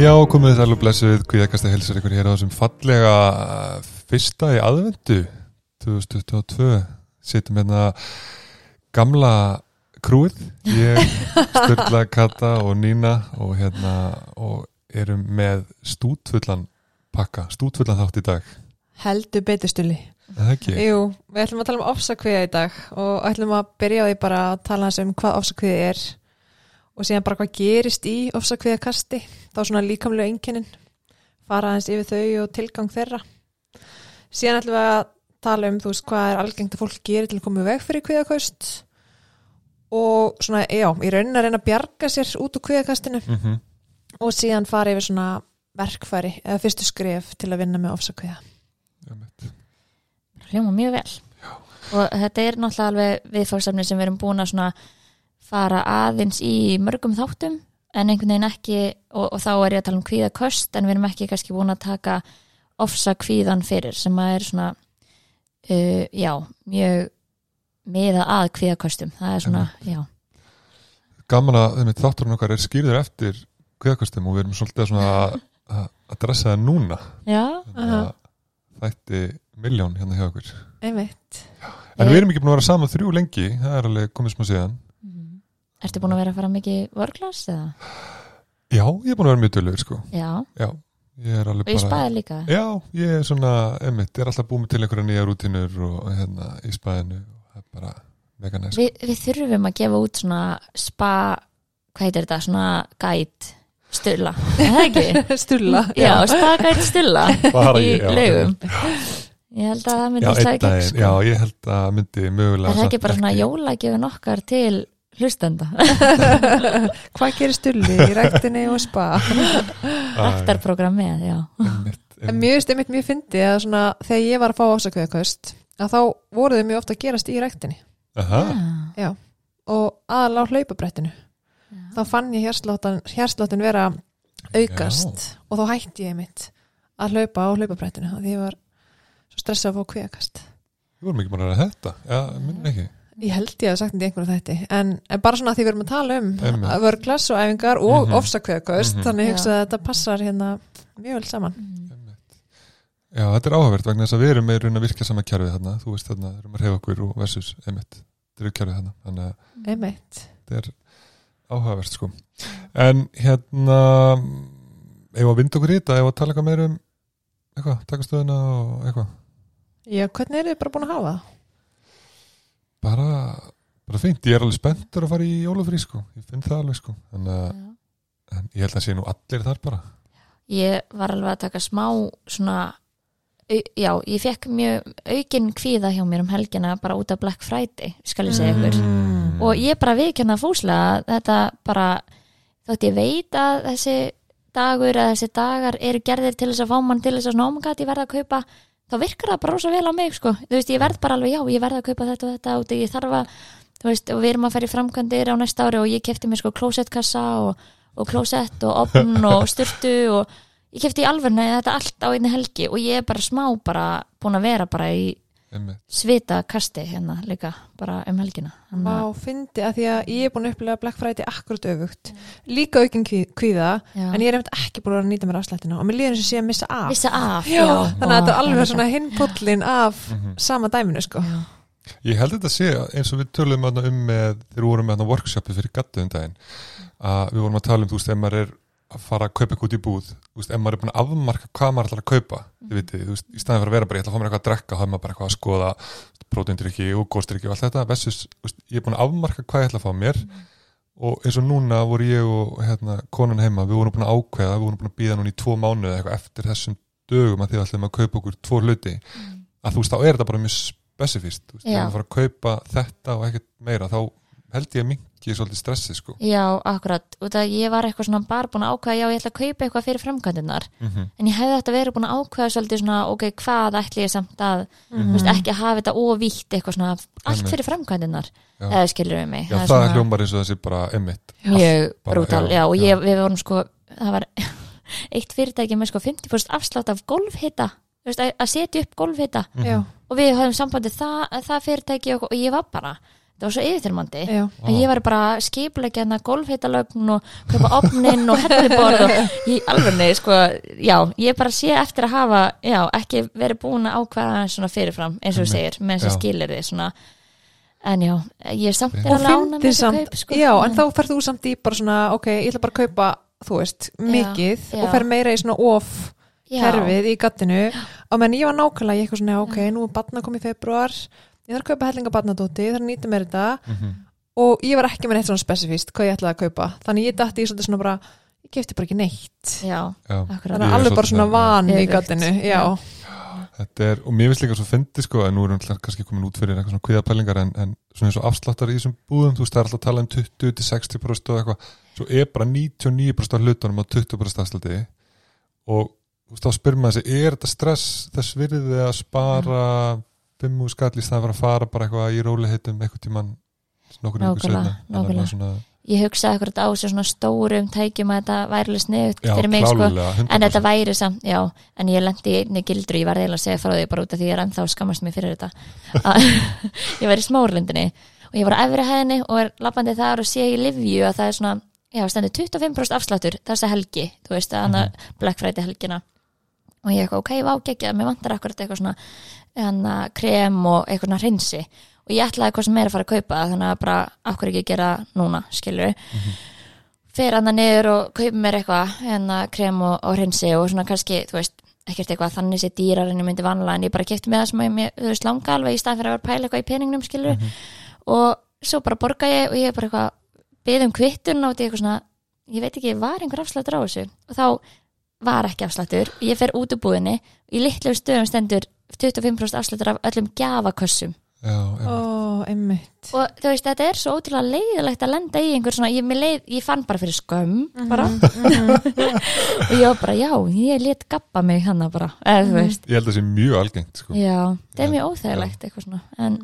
Já, komið þess alveg blessuð Kvíðakasta helsar ykkur hér á þessum fallega uh, fyrsta í aðvendu 2022 Sittum hérna gamla krúið Ég, Sturla, Kata og Nína og hérna og erum með stútfullan pakka, stútfullan þátt í dag Heldur betur stuli. Er Það ekki? Jú, við ætlum að tala um ofsakviða í dag og ætlum að byrja á því bara að tala um hvað ofsakviði er og síðan bara hvað gerist í ofsakviðakasti, þá svona líkamlega einkennin, fara hans yfir þau og tilgang þeirra. Síðan ætlum við að tala um þú veist hvað er algengt að fólk gerir til að koma veg fyrir kviðakost og svona, já, í raunin að reyna að bjarga sér út úr kviðakastinu. Mm og síðan fara yfir svona verkfæri eða fyrstu skref til að vinna með ofsakviða. hljóma mjög vel. Og þetta er náttúrulega alveg viðfórsefni sem við erum búin að svona fara aðeins í mörgum þáttum en einhvern veginn ekki og, og þá er ég að tala um kvíðakost en við erum ekki kannski búin að taka ofsa kvíðan fyrir sem að er svona uh, já, mjög miða að kvíðakostum það er svona, já, Gaman að einmitt, þátturinn okkar er skýrður eftir kvíðakastum og við erum svolítið svona að, dressa það núna. Já Þannig að þætti miljón hérna hjá okkur. Einmitt. En við erum ekki búin að vera saman þrjú lengi það er alveg komið smá síðan. Ertu búin að vera að fara mikið vörglas eða? Já, ég er búin að vera mjög dölur sko Já, Já, ég er alveg og ég spæði líka Já, ég er svona, einmitt, er alltaf búið til einhverja nýja rútinur og hérna í spæðinu og það er bara mega næst Vi, Við þurfum að gefa út svona spa, hvað heitir þetta, svona gæt stulla, er það ekki? Stulla. Já, spa gæt stulla Bara í ég, laugum Ég held að það myndi daginn, ekki já, sko. ég held að myndi mögulega Er það ekki bara svona jólagjöfun okkar til hlustenda? Hvað gerir stulli í ræktinni og spa? Með, já En einmitt. mjög stemmit mjög fyndi að svona þegar ég var að fá ásakveðakost að þá voru þau mjög ofta að gerast í ræktinni Aha, Já, og aðal á hlaupabrettinu. já. Þá fann ég hérsláttin vera aukast og þá hætti ég mitt að hlaupa á hlaupabrettinu því ég var svo stressað að fá kveðakast. við vorum ekki búin að þetta Já, minn ekki Ég held ég að sagt þetta í einhverju þætti en, en bara svona að því við erum að tala um vörglas og æfingar og Mhm. ofsakveðakost Mhm. þannig ég Já. hugsa að þetta passar hérna mjög vel saman. Mm. Já, þetta er áhugavert vegna þess að við erum með raun að virka sama kjærfið þarna þú veist þarna, erum að reyfa okkur og versus einmitt, þetta er kjærfið þarna þannig að Einmitt. þetta er áhugavert sko en hérna ef að vinda okkur í þetta, ef að tala eitthvað meira um eitthvað, taka stöðuna og eitthvað Já, hvernig eru þið bara búin að hafa það? Bara, bara fínt, ég er alveg spenntur að fara í jólafrí sko, ég finn það alveg sko. Að, Já. en ég held að sé nú allir þar bara. Ég var alveg að taka smá svona já, ég fekk mjög aukin kvíða hjá mér um helgina bara út af Black Friday, skal ég segja ykkur. Mm. og ég bara viðkjanna fúslega þetta bara, þótt ég veit að þessi dagur eða þessi dagar eru gerðir til þess að fá mann til þess að svona omgat ég verða að kaupa þá virkar það bara rosa vel á mig sko. Þú veist, ég verð bara alveg, já, ég verða að kaupa þetta og þetta og ég þarf að, þú veist, og við erum að í framkvæmdir á næsta ári og ég kefti mér sko klósettkassa og, og klósett og opn og styrtu og ég kefti í alvörna þetta allt á einni helgi og ég er bara smá bara búin að vera bara í svita kasti hérna líka bara um helgina að- fyndi að því að ég er búin að upplega Black Friday akkurat öfugt. Líka aukin kví- kvíða, já. en ég er einmitt ekki búin að að nýta mér afslættina og mér líður eins og sé að missa af. Vissa af, Já, já, þannig að þetta er alveg svona hinpullin af Mhm. sama dæminu, sko. já. Ég held þetta sé eins og við þarna um með, þegar við vorum með þarna workshopi fyrir gattu um daginn að við vorum að tala um, þú veist, ef maður er að fara að kaupa eitthvað út í búð, þú veist, ef maður er búin að afmarka hvað maður ætlar að kaupa, þið viti, þú veist, í staðin fyrir að vera bara, ég ætla að fá mér eitthvað að drekka, þá er maður bara eitthvað að skoða prótindrykki og góðstrykki og allt þetta, versus, þú veist, ég er búin að afmarka hvað ég ætla að fá mér og eins og núna voru ég og hérna, konan heima, við vorum búin að ákveða, við vorum búin að býða núna í tvo eitthvað eftir þessum dögum að því ætlum að kaupa okkur tvo hluti, að þú veist, þá er þetta bara mjög spesifist, þú veist, maður fara að kaupa þetta og ekkert meira, þá held ég að mingi svolítið stressi, sko. Já, akkurat, út að ég var eitthvað svona bara búin að ákveða, já, ég ætla að kaupa eitthvað fyrir framkvæmdunar, mm en ég hefði þetta verið búin að ákveða svolítið svona, ok, hvað ætli ég samt að, Mhm. þú veist, ekki að hafa þetta óvítt eitthvað svona, allt fyrir framkvæmdunar eða skilur við mig Já, er það svona hljómar eins og þessi bara emitt mjög brútal, já, og já. ég, við vorum sko það var eitt fyrirtæki með sko 50% afslátt af golfhita þú veist, að, að setja upp golfhita Mhm. Já, og við höfum sambandið það, það fyrirtæki og, og ég var bara það var svo yfirþyrmandi Já, að ég var bara að skipulegja hérna golfheitalögn og kaupa opnin og helliborð og ég alveg nei, sko, já, ég bara sé eftir að hafa, já, ekki verið búin að ákvæða svona fyrirfram, eins og þú segir með þess að Já. skilir þið svona en já, ég er samt er alveg ánægð með samt kaup, sko. Já, en þá ferð þú samt í bara svona ok, ég ætla bara að kaupa, þú veist, mikið já. og fer meira í svona off Já. kerfið í gattinu og menn ég var nákvæmlega í eitthvað svona, ok, nú er batna komið februar ég þarf að kaupa hellinga batnadóti, ég þarf að nýta mér þetta. Mhm. og ég var ekki með neitt svona spesifíst hvað ég ætlaði að kaupa, þannig ég dætti í svolítið svona bara, ég kefti bara ekki neitt. Já, þannig að er alveg bara svona van í Öfugt. gattinu já, Þetta er, og mér finnst líka svo fyndi sko, en nú erum við kannski komin út fyrir eitthvað svona kviðapælingar en, en svona eins og afsláttar í þessum búðum þú veist, það er alltaf að tala um 20-60% og eitthvað, svo er bara 99% af hlutunum á 20% afslætti. Og þú veist, þá spyrir maður sig, er þetta stress þess virðið að spara fimm úr skall í staðan fyrir að fara bara eitthvað í róliheitum eitthvað tíman nokkur ykkur svona, ég hugsaði akkurat á sér svona stórum tækjum að þetta væri alveg sniðut sko. klálega, 100%. En þetta væri samt, já, en ég lendi í einni gildur og ég var eiginlega að segja frá því bara út af því ég er ennþá skammast mig fyrir þetta. Ég var í smárlindinni og ég var á efri hæðinni og er lappandi þar og sé í livju að það er svona, já, stendur 25% afsláttur þessa helgi, þú veist, að hana Black Friday helgina. Og ég eitthvað, ok, vá, geggjað, mér vantar akkurat eitthvað svona krem og eitthvað svona hreinsi. Og ég ætlaði eitthvað sem er að fara að kaupa þannig að bara, akkur ekki gera núna, skilur fer hann niður og kaupa mér eitthvað hérna krem og, og hreinsi og svona kannski, þú veist, ekkert eitthvað þannig sé dýrar en ég myndi vanlega en ég bara kefti með það sem ég, þú veist, langa alveg í stað fyrir að vera að pæla eitthvað í peningnum, skilur og svo bara borga ég og ég bara eitthvað beðið um kvittun og eitthvað svona ég veit ekki, var einhver afslættur á þessu? Og þá var ekki afslættur ég fer út úr búðinni, í litlu stöðum stendur 25% afslættur af öllum gjafakössum. Og þú veist, þetta er svo ótrúlega leiðilegt að lenda í einhver svona, ég, mér leið, ég fann bara fyrir skömm bara. og ég var bara, já, ég let gappa mig hann bara, eða þú veist. Ég held að það sé mjög algengt sko. já, það er mjög óþægilegt eitthvað svona, en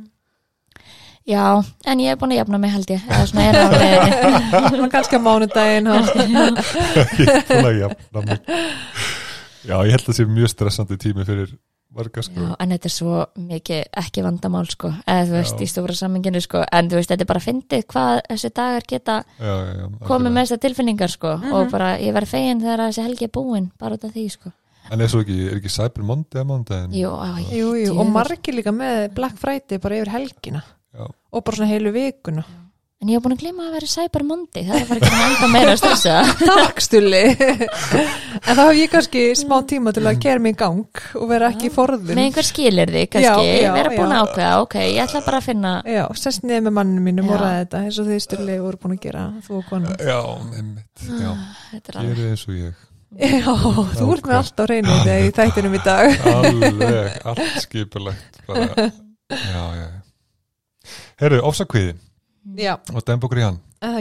já, en ég er búin að jafna mig held ég, eða svona er það leiðinni. Og kannski á mánudaginn ég er búin að jafna mig. Já, ég held að það sé mjög stressandi tími fyrir sko Já, en þetta er svo mikið ekki vandamál sko, eða þú veist, Já. í stóra samminginu sko, en þú veist, þetta er bara fyndið hvað þessi dagar geta já, komið með þessar tilfinningar sko, og bara ég verði fegin þegar þessi helgi er búin, bara út af því sko. En er svo ekki, er ekki Cyber Monday að mándaginn? Jú, jú, jú, og margir líka með Black Friday bara yfir helgina. Já. og bara svona heilu vikuna En ég hef búin að glima að vera Cyber Monday Það er að fara ekki að enda meira stressa. Takk stulli. En þá hef ég kannski smá tíma til að gera mig í gang og vera ekki í forðun Með einhver skilir þig kannski Já, já, Vera búin já. að ákveða, ok, ég ætla bara að finna Já, sest niður með manninu mínum og ræða þetta eins og þið stulli voru búin að gera þú og konu Já, einmitt, já, Þetta er eins og ég. Já, þú ert með allt á reynu þegar í þættinum í dag. Alveg, allt skipulegt bara, Já, já Herru, ofsakviði Já, og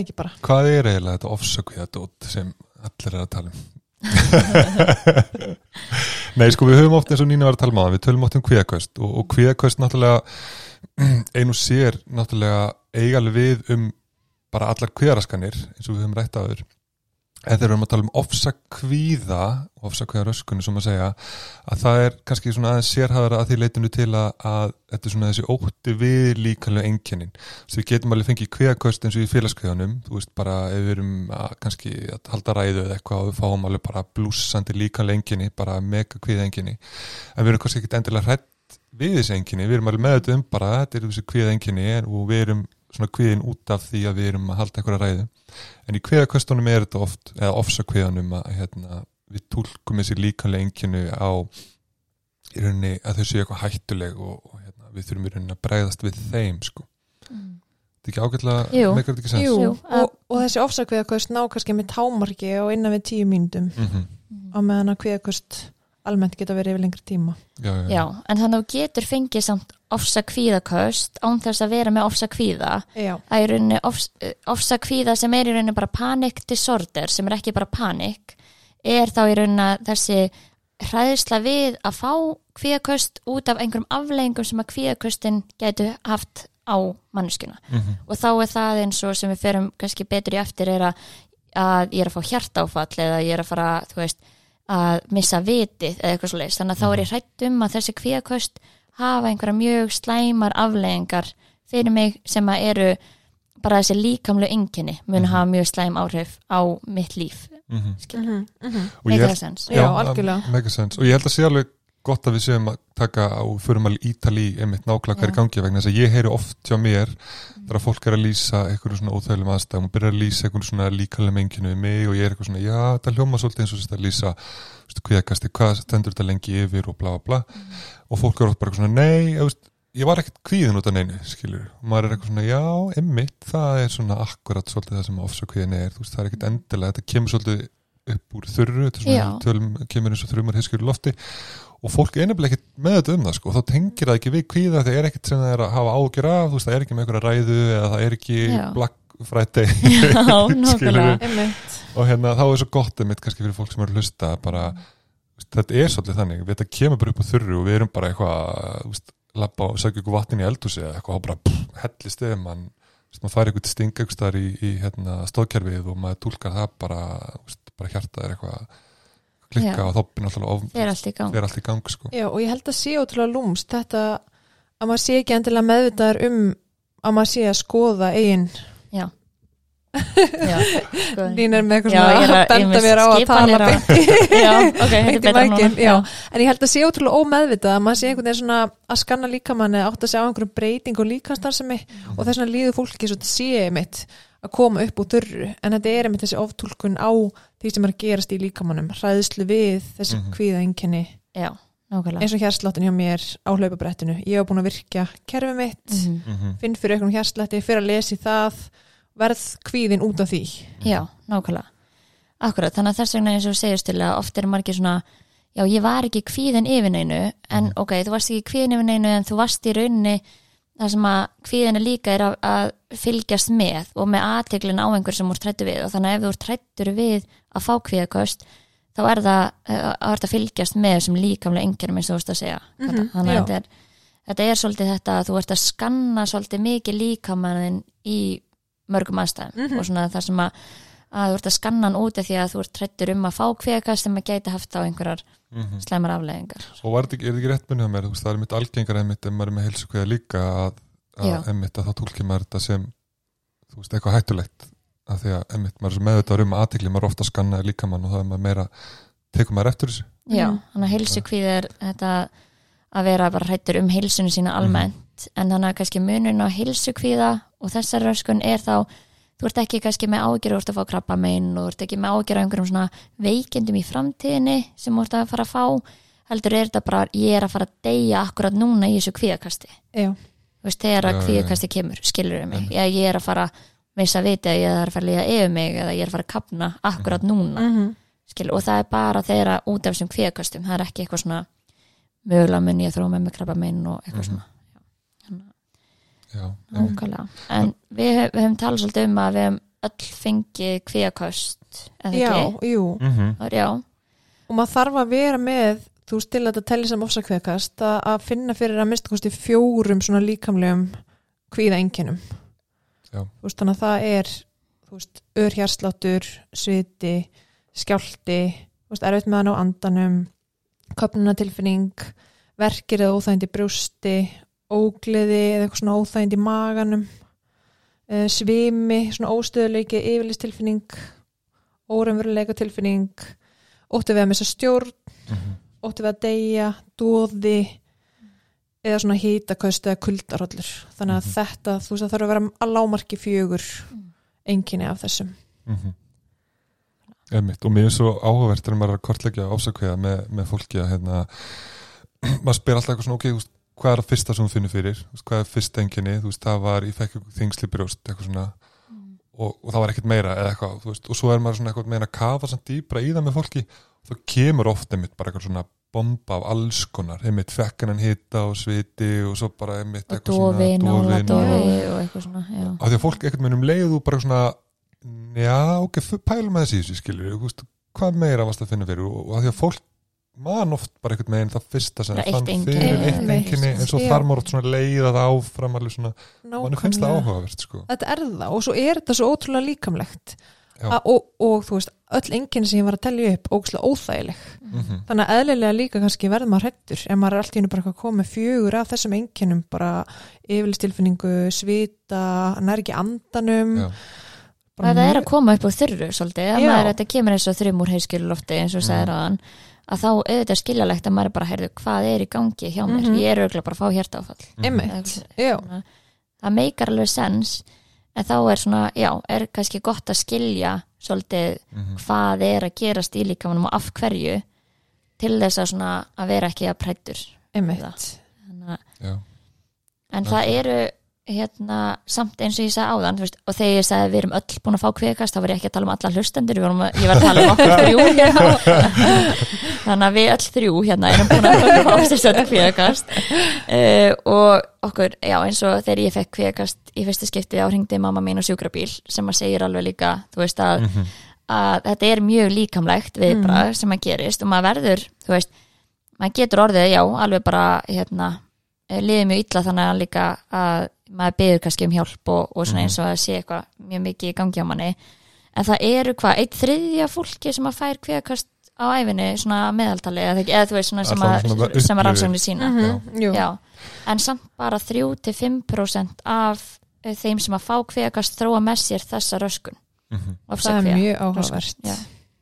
ekki bara. Hvað er eiginlega þetta ofsakviða dót sem allir er að tala um? Nei, sko, við höfum oft eins og Nína var að tala um á við tölum oft um kviðaköst og, og kviðaköst náttúrulega ein og sér náttúrulega eiga alveg við um bara allar kviðaraskanir eins og við höfum rætt aður en þegar við erum að tala um ofsakvíða ofsakvíðaröskunni sem að segja að það er kannski svona aðeins sérhæðara að því leitinu til að, að þetta er svona þessi ótti við líkanlega enginnin svo við getum alveg fengið kviðaköst eins og í félagskviðanum þú veist bara ef við erum að, kannski að halda ræðu eða eitthvað og við fáum alveg bara blúsandi líkanlega enginni bara mega kviða enginni en við erum kannski ekkit endilega hrætt við þessi enginni, við erum alveg með þetta um bara þetta er þessi kviða enginni og við erum svona kviðin út af því að við erum að halda eitthvað ræðu. En í kviðaköstunum er þetta oft eða ofsa kviðanum að hérna, við tólkum þessi líkanlega enginni á í rauninni að þau séu eitthvað hættuleg og, og hérna, við þurfum í rauninni að bregðast við þeim sko. Þetta er ekki ágætlega meikar þetta ekki sens? Jú, að- og, og þessi ofsakviðakost ná kannski með támarki og innan við tíu mínútum Mm á meðan að kviðakost almennt geta verið yfir lengri tíma. Já, já, Já, en þannig að þú getur fengið samt ofsa kvíðaköst án þess að vera með ofsa kvíða. Já, Það er í rauninni ofs, ofsa kvíða sem er í rauninni bara panic disorder sem er ekki bara panik er þá í rauninni þessi hræðisla við að fá kvíðaköst út af einhverjum afleggingum sem að kvíðaköstin getur haft á manneskuna Mhm. og þá er það eins og sem við ferum kannski betur í eftir er að, að ég er að fá hjartáfall eða ég er að fara þú veist, að missa vitið eða eitthvað svo leist þannig að þá er ég hrætt um að þessi kvíðaköst hafa einhverja mjög slæmar afleggingar fyrir mig sem að eru bara þessi líkamlu enginni mun Mhm. hafa mjög slæm áhrif á mitt líf mm Mhm, mhm. og ég make held, that sense Já, algjörlega. sense. og ég held að sé alveg gott að við séum að taka á förum að ítali einmitt er í gangi vegna þess að ég heyri oft hjá mér þegar fólk er að lýsa einhverju svona óþægilegum aðstæðum og byrjar að lýsa einhverju svona líkalega menginu við mig og ég er eitthvað svona, já, það hljóma svolítið eins og þetta að lýsa kvíðakasti, hvað stendur þetta lengi yfir og bla bla bla. Og fólk er oft bara eitthvað svona, nei, ég, ég var ekkert kvíðin út af neinu, skilur. Og maður er eitthvað svona, já, einmitt, það er svona akkurat svolítið það sem upp úr þurru, þetta er svona tölum, kemur eins og þrjumar hiskur í lofti og fólk er nefnilega ekkert með þetta um það sko, þá tengir það ekki við kvíða það er ekkert sem það er að hafa ágjör af þú veist, það er ekki með einhverja ræðu eða það er ekki Já. Black Friday Já, og hérna þá er svo gott einmitt kannski fyrir fólk sem eru að hlusta bara, veist, þetta er svolítið þannig. Við þetta kemur bara upp á þurru og við erum bara eitthvað labba og segja ykkur vatnin í eldhúsi eða eitthvað og bara pff, hellist yfir mann fær eitthvað sting eitthvað staðar í, í hérna, stóðkerfið og maður tólkar það bara, bara hjartað er eitthvað að klikka Já. og þoppin alltaf of, þeir allt í gang fer allt í gang sko. Já, og ég held að sé ótrúlega lúmst þetta að maður sé ekki endilega meðvitaðar um að maður sé að skoða eigin já, já sko. Lín er með eitthvað svona að- benda mér á að tala á- já, ok, þetta beint er í betra mækin. En ég held að sé ótrúlega ómeðvitað að maður sé einhvern veginn svona að skanna líkamann eða átt að segja á einhverjum breyting og líkanstarfsemi og þess vegna líður fólki svo þetta sé mitt að koma upp úr þurru en þetta er einmitt þessi oftúlkun á því sem er að gerast í líkamannum hræðslu við þessi Mhm. mm -hmm. já, nákvæmlega. Eins og hérsláttin hjá mér á hlaupabrettinu. Ég hef búin að virkja kerfið mitt Mhm. mm finn fyrir einhvern hérslætti, fyrir að lesa í það verð kvíðin út af því. Já, nákvæmlega. Akkurat, þannig að þess vegna eins og þú segir stila oft er margir svona, já ég var ekki kvíðin yfir neinu, en ok, þú varst ekki kvíðin yfir neinu en þú varst í rauninni það sem að kvíðin er líka er að, að fylgjast með og með aðteglin á einhver sem úr trættu við. Og þannig að ef þú ert trættur við að fá kvíðakost þá er það eh, að verða að fylgjast með þessum líkamlega engjörnum eins og þú veist að segja Mhm, þannig já. að þetta er, þetta er svolítið þetta að þú ert að skanna svolítið mikið líkamannin í mörgum aðstæðum Mhm. og svona það sem að, að þú ert að skanna hann úti því að þú ert trættur um að fá kvíðakast sem að gæti haft á einhverjar -hmm. slemar afleðingar og er þetta ekki rétt munið á mér það er mitt algengar einmitt ef maður er með heilsu kveða líka að, að einmitt að þá tólkir maður þetta sem þú veist, eitthvað hættulegt að því að einmitt maður er svo meðvitað um aðtikli maður ofta að skanna líkamann og það er maður meira tekur maður eftir þessu. Já, Mhm. þannig að heilsu er þetta að vera bara hrættur um heilsunni sína almennt en þannig að kannski munurinn á heilsu og þessar röskun er þá þú ert ekki kannski með ágjör þú ert að fá krabba megin og þú ert ekki með ágjör á einhverjum svona veikindum í framtíðinni sem þú ert að fara að fá heldur er þetta bara ég er að fara að deyja akkurat núna í þessu þú veist, þegar að já, kvíðakasti kemur skilur við mig, ég, ég er að fara að veist að vita að ég er að fara að líða yfir mig eða ég er að fara að kapna akkurat núna. Mm skilur, og það er bara þeirra út af þessum kvíðakastum, það er ekki eitthvað svona mögulega mun ég að þróa með mig krabba minn og eitthvað Mhm. svona. Þannig já, en við, við hefum talað svolítið um að við hefum öll fengið kvíðakast eða já, ekki? jú. Mhm. Það er- já, og maður þarf að vera með þú veist til að þetta telli sem ofsakveðkast að, að finna fyrir að mista kosti fjórum svona líkamlegum kvíða enginum. Veist, þannig að það er veist, örhjarsláttur sviti, skjálti erfitt með hann á andanum köpnunatilfinning verkir eða óþægindi í brjósti ógleði eða eitthvað svona óþægindi maganum eh, svimi, svona óstöðuleiki yfirlistilfinning órumveruleika tilfinning ótti við að missa stjórn Mhm. ótti við að deyja, dóði eða svona hýtaköst eða kuldarollur þannig að Mhm. þetta, þú veist það þarf að vera að lámarki fjögur Mm. enginni af þessum Mhm. Einmitt, og mér er svo áhugavert þegar maður er að kortleggja ásakveða með, með fólki að hérna, maður spyr alltaf eitthvað svona ok, hvað er það fyrsta sem þú finnur fyrir hvað er fyrsta enginni, þú veist, það var ég fekk eitthvað þingsli brjóst, eitthvað svona og, og það var ekkert meira eða eitthvað veist, og svo er maður svona eitthvað meina að kafa samt dýbra í það með fólki, þá kemur oft einmitt bara eitthvað svona bomba af alls konar. Einmitt fekkanan hita og sviti og svo bara einmitt og eitthvað dofi, nála dofinn dofi og eitthvað svona af því að fólk ekkert með um leið þú bara svona já, ok, pælum með þessi skilur, hvað meira varst að finna fyrir? Og, og af því að fólk man oft bara einhvern veginn það fyrsta sem það fann fyrir eitt enginni en svo Já. þarf maður oft svona leiða það áfram alveg svona, mann finnst það áhugavert sko þetta er það og svo er þetta svo ótrúlega líkamlegt. A- og, og þú veist, öll enginn sem ég var að telja upp ógæslega óþægileg Mhm. þannig að eðlilega líka kannski verður maður hrættur ef maður er allt í hennu bara að koma með fjögur af þessum einkennum, bara yfirlistilfinningu, svita er ekki andanum Já. það er að koma upp á þurru svolítið, að Já. maður, þetta kemur eins og þrjum úr heiskjulufti eins og Mhm. sagði ráðan að þá auðvitað skiljalegt að maður er bara heyrðu hvað er í gangi hjá mér, Mhm. ég er auðvitað bara að fá hjartáfall. Einmitt, já, Svona, það meikar alveg sens en þá er svona, já, er kannski gott að skilja svolítið Mhm. hvað er að gerast í líkamanum og af hverju til þess að svona að vera ekki að prættur að- Já. en það eru hérna, samt eins og ég sagði áðan veist, og þegar ég sagði við erum öll búin að fá kvikast þá var ég ekki að tala um alla hlustendur að- ég var að tala um okkur þrjú hérna. þannig að við öll þrjú hérna erum búin að fá sérstöld kvikast uh, og okkur, já eins og þegar ég fekk kvikast í fyrsta skipti á hringdi mamma mín og sjúkrabíl sem að segir alveg líka þú veist að, Mhm. að þetta er mjög líkamlegt viðbrað sem að gerist og maður verður, þú veist maður getur orðið, já, alveg bara hérna, eh, liðið mjög illa þannig að líka að maður beður kannski um hjálp og, og svona Mhm. eins og að sé eitthvað mjög mikið í gangi á manni en það eru hvað, eitt þriðja fólki sem að fær kveðkast á æfinni svona að meðaltali eða, þú veist svona sem að, að upplifir. rannsóknir sína Mhm, jú. já, en samt bara 3-5% af eh, þeim sem að fá kveðkast þróa með sér þessa röskun Mhm. það er mjög áhugavert já.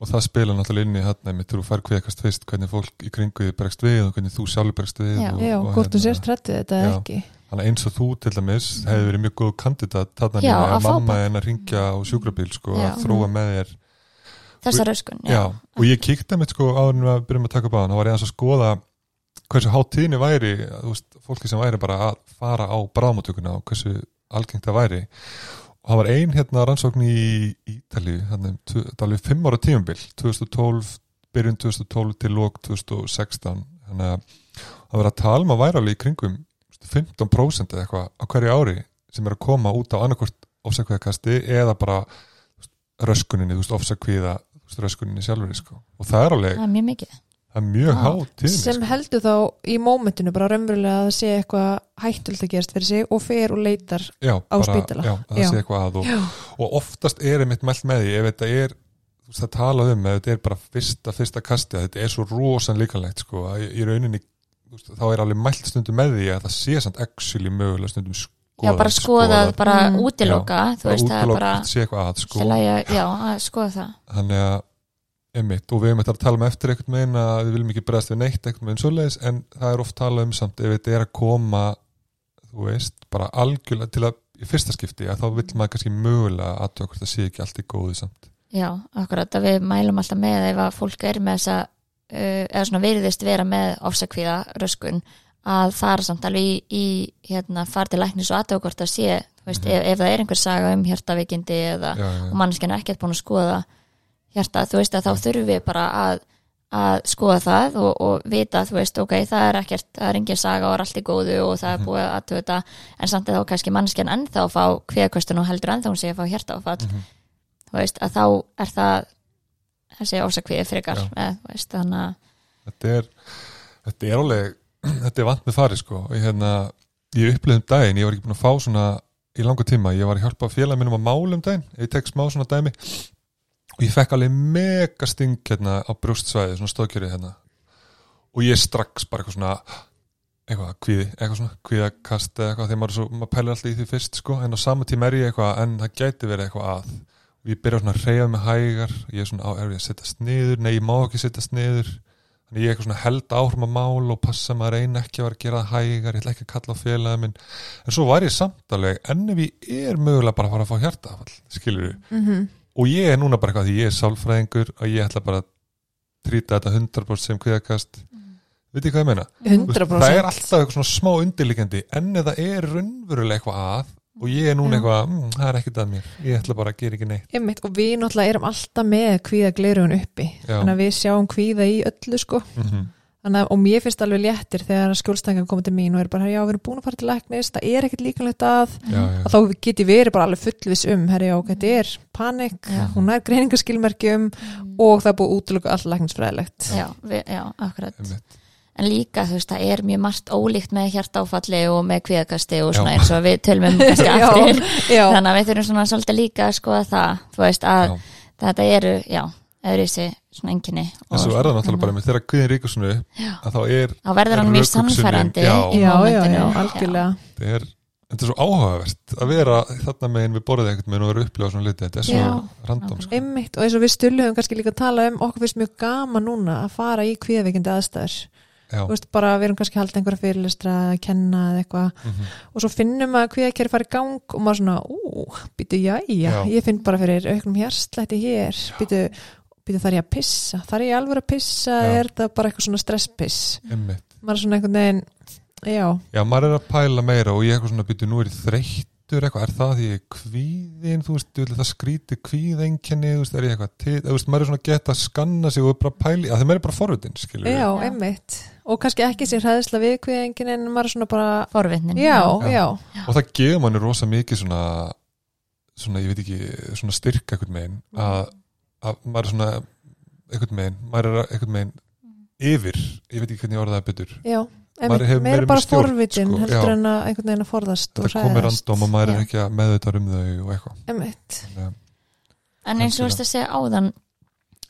Og það spila náttúrulega inn í hann þegar þú fær kveikast fyrst hvernig fólk í kringu bregst við og hvernig þú sjálfur bregst við Já. og, já, og hvort þú hérna- sérst hrættið þetta Já. ekki. Þannig eins og þú til dæmis hefði verið mjög góð kandidat þarna með að mamma en að ringja á sjúkrabíl sko, að þróa með þér. Þessa röskun já. og ég kíkti mitt sko áður en við byrjum að taka upp á hann þá var ég að skoða hversu hátíðni væri veist, fólki sem væri bara að fara á bráðmótökuna og hversu algengt það væri það var ein hérna rannsókn í Ítali þannig, það var alveg fimm ára tímabil 2012, byrjun 2012 til lók 2016 þannig að það var að tala um að væri alveg í kringum 15% eða eitthvað á hverju ári sem er að koma út á annarkvort ofsakviðakasti eða bara röskuninni, ofsakviða röskuninni sjálfur sko. og það er alveg, það er mjög mikið það er mjög Já. há tíðni sem sko. heldur þá í mómentinu bara raunverulega að það sé eitthvað hættult að gerast fyrir sig og fer og leitar já, á spítala. já, að það Já. sé eitthvað að og, og oftast er einmitt mælt með því ef þetta er þú veist, það talað um, ef þetta er bara fyrsta, fyrsta kasti að þetta er svo rosan líkanlegt sko, að í, í rauninni þá er alveg mælt stundum með því að það sé samt actually mögulega stundum skoða, já, bara skoða, bara Mm. útiloka þú veist, það er bara að sko ég- já, að skoða það þannig að einmitt, og við hefum þetta að tala um eftir einhvern veginn að við viljum ekki bregðast við neitt einhvern veginn svoleiðis, en það er oft talað um samt ef þetta er að koma þú veist, bara algjörlega til að í fyrsta skipti, að þá vill maður kannski mögulega að hvort það sé ekki allt í góðu samt já, akkurat að við mælum alltaf með ef að fólk er með þessa uh, eða svona virðist vera með ofsakvíða röskun að fara samt alveg í, í hérna, fara til læknis og aðtöku hvort það sé þú veist, Mhm. ef, ef það hjarta, þú veist að þá þurfum við bara að, að skoða það og, og vita, þú veist, ok, það er ekkert það er engin saga og er allt í góðu og það er Mhm. búið að þetta, en samt er þá kannski mannskjan ennþá að fá kveðkvöstun og heldur ennþá hún sé að fá hjarta áfall, Mhm. þú veist, að þá er það þessi ósakviði frekar Já. eða, þú veist, þannig að þetta er þetta er alveg, þetta er vant með fari sko, ég hérna ég upplifði um daginn, ég var ekki búin að fá svona í langa tíma, ég var að hjálpa félag minnum að mála um daginn, ég tek smá svona dæmi og ég fekk alveg mega sting hérna á brjóstsvæði, svona stóðkjörið hérna. Og ég strax bara eitthvað svona eitthvað kvíði, eitthvað svona kvíðakast eða eitthvað, því maður, svo, maður pælir alltaf í því fyrst sko, en á sama tíma er ég eitthvað en það gæti verið eitthvað að. Og ég byrja svona að reyða með hægar ég er svona, á, er ég að setjast niður, nei ég má ekki setjast niður. Þannig ég er eitthvað svona held áhrum að mál og passa maður reyna ekki að vera að gera hægar, ég ætla ekki að kalla á félagið minn. En svo var ég samtaleg en ef ég er mögulega bara að fara að fá hjartafall skilur -hmm. Og ég er núna bara eitthvað því ég er sálfræðingur og ég ætla bara að trýta þetta 100% sem kviðakast. Veit ég hvað ég meina? 100% það er alltaf eitthvað svona smá undirliggjandi en það er raunverulega eitthvað að og ég er núna eitthvað, mm, það er ekkert að mér. Ég ætla bara að gera ekki neitt. Einmitt, og við náttúrulega erum alltaf með kvíða glerugun uppi. Já. þannig að við sjáum kvíða í öllu sko. Mm þannig að, og mér finnst alveg léttir þegar skjólstæðingar koma til mín og er bara, já, við erum búin að fara til læknis það er ekkert líkanlegt að já, já. og þá geti verið bara alveg fullvis um herri, já, þetta er panik, Já. hún er greiningaskilmerkjum og það er búið útlöku allt læknisfræðilegt já, við, já, akkurat en líka, þú veist, það er mjög margt ólíkt með hjartáfalli og með kvíðakasti og svona Já. eins og við tölum um kannski aftur þannig að við þurfum svona svolítið líka að skoða það þú veist að Já. þetta eru, já, öðru þessi svona enginni en svo er það náttúrulega bara með kviðin ríkur svona upp Já. að þá er, þá verður hann mjög sannfærandi já. í já, já, já, algjörlega. Þetta er þetta er svo áhugavert að vera þarna megin við borðið einhvern megin og vera að upplifa svona liti þetta er svo Já, random sko. einmitt, og eins og við stulluðum kannski líka að tala um okkur finnst mjög gaman núna að fara í kvíðaveikindi aðstæður. Já, Þú veist, bara við erum kannski að halda einhverja fyrirlestra að kenna eða eitthvað. Mhm, og svo finnum að kvíðakerri fara í gang og maður svona, ú, býtu, jæja Já. ég finn bara fyrir auknum hérslætti hér býtu, býtu þar ég að pissa? Þar ég alveg að pissa, Já. er það bara eitthvað svona stresspiss? Maður er svona einhvern veginn já, Já, maður er að pæla meira og ég eitthvað svona byrju, nú er ég þreyttur eitthvað, er það því ég er kvíðin, þú veist, það skríti kvíðenginni, þú veist, er ég eitthvað til, þú veist, maður er svona að geta að skanna sig og bara pæli, að það maður er bara forvitin, skilur já, Já. einmitt. Og kannski ekki sér hræðisla við kvíðengin en maður er svona bara, forvitnin. Já, Já. og það að, að maður er svona, eitthvað megin, maður er eitthvað megin yfir, ég veit ekki hvernig ég orðaði betur, já Maður einmitt, hefur meira meira bara forvitin sko, heldur já. en að einhvern veginn að forðast og þetta komir random og maður Já. er ekki að meðvita um þau og eitthvað, Þannig að- En eins og veist að segja áðan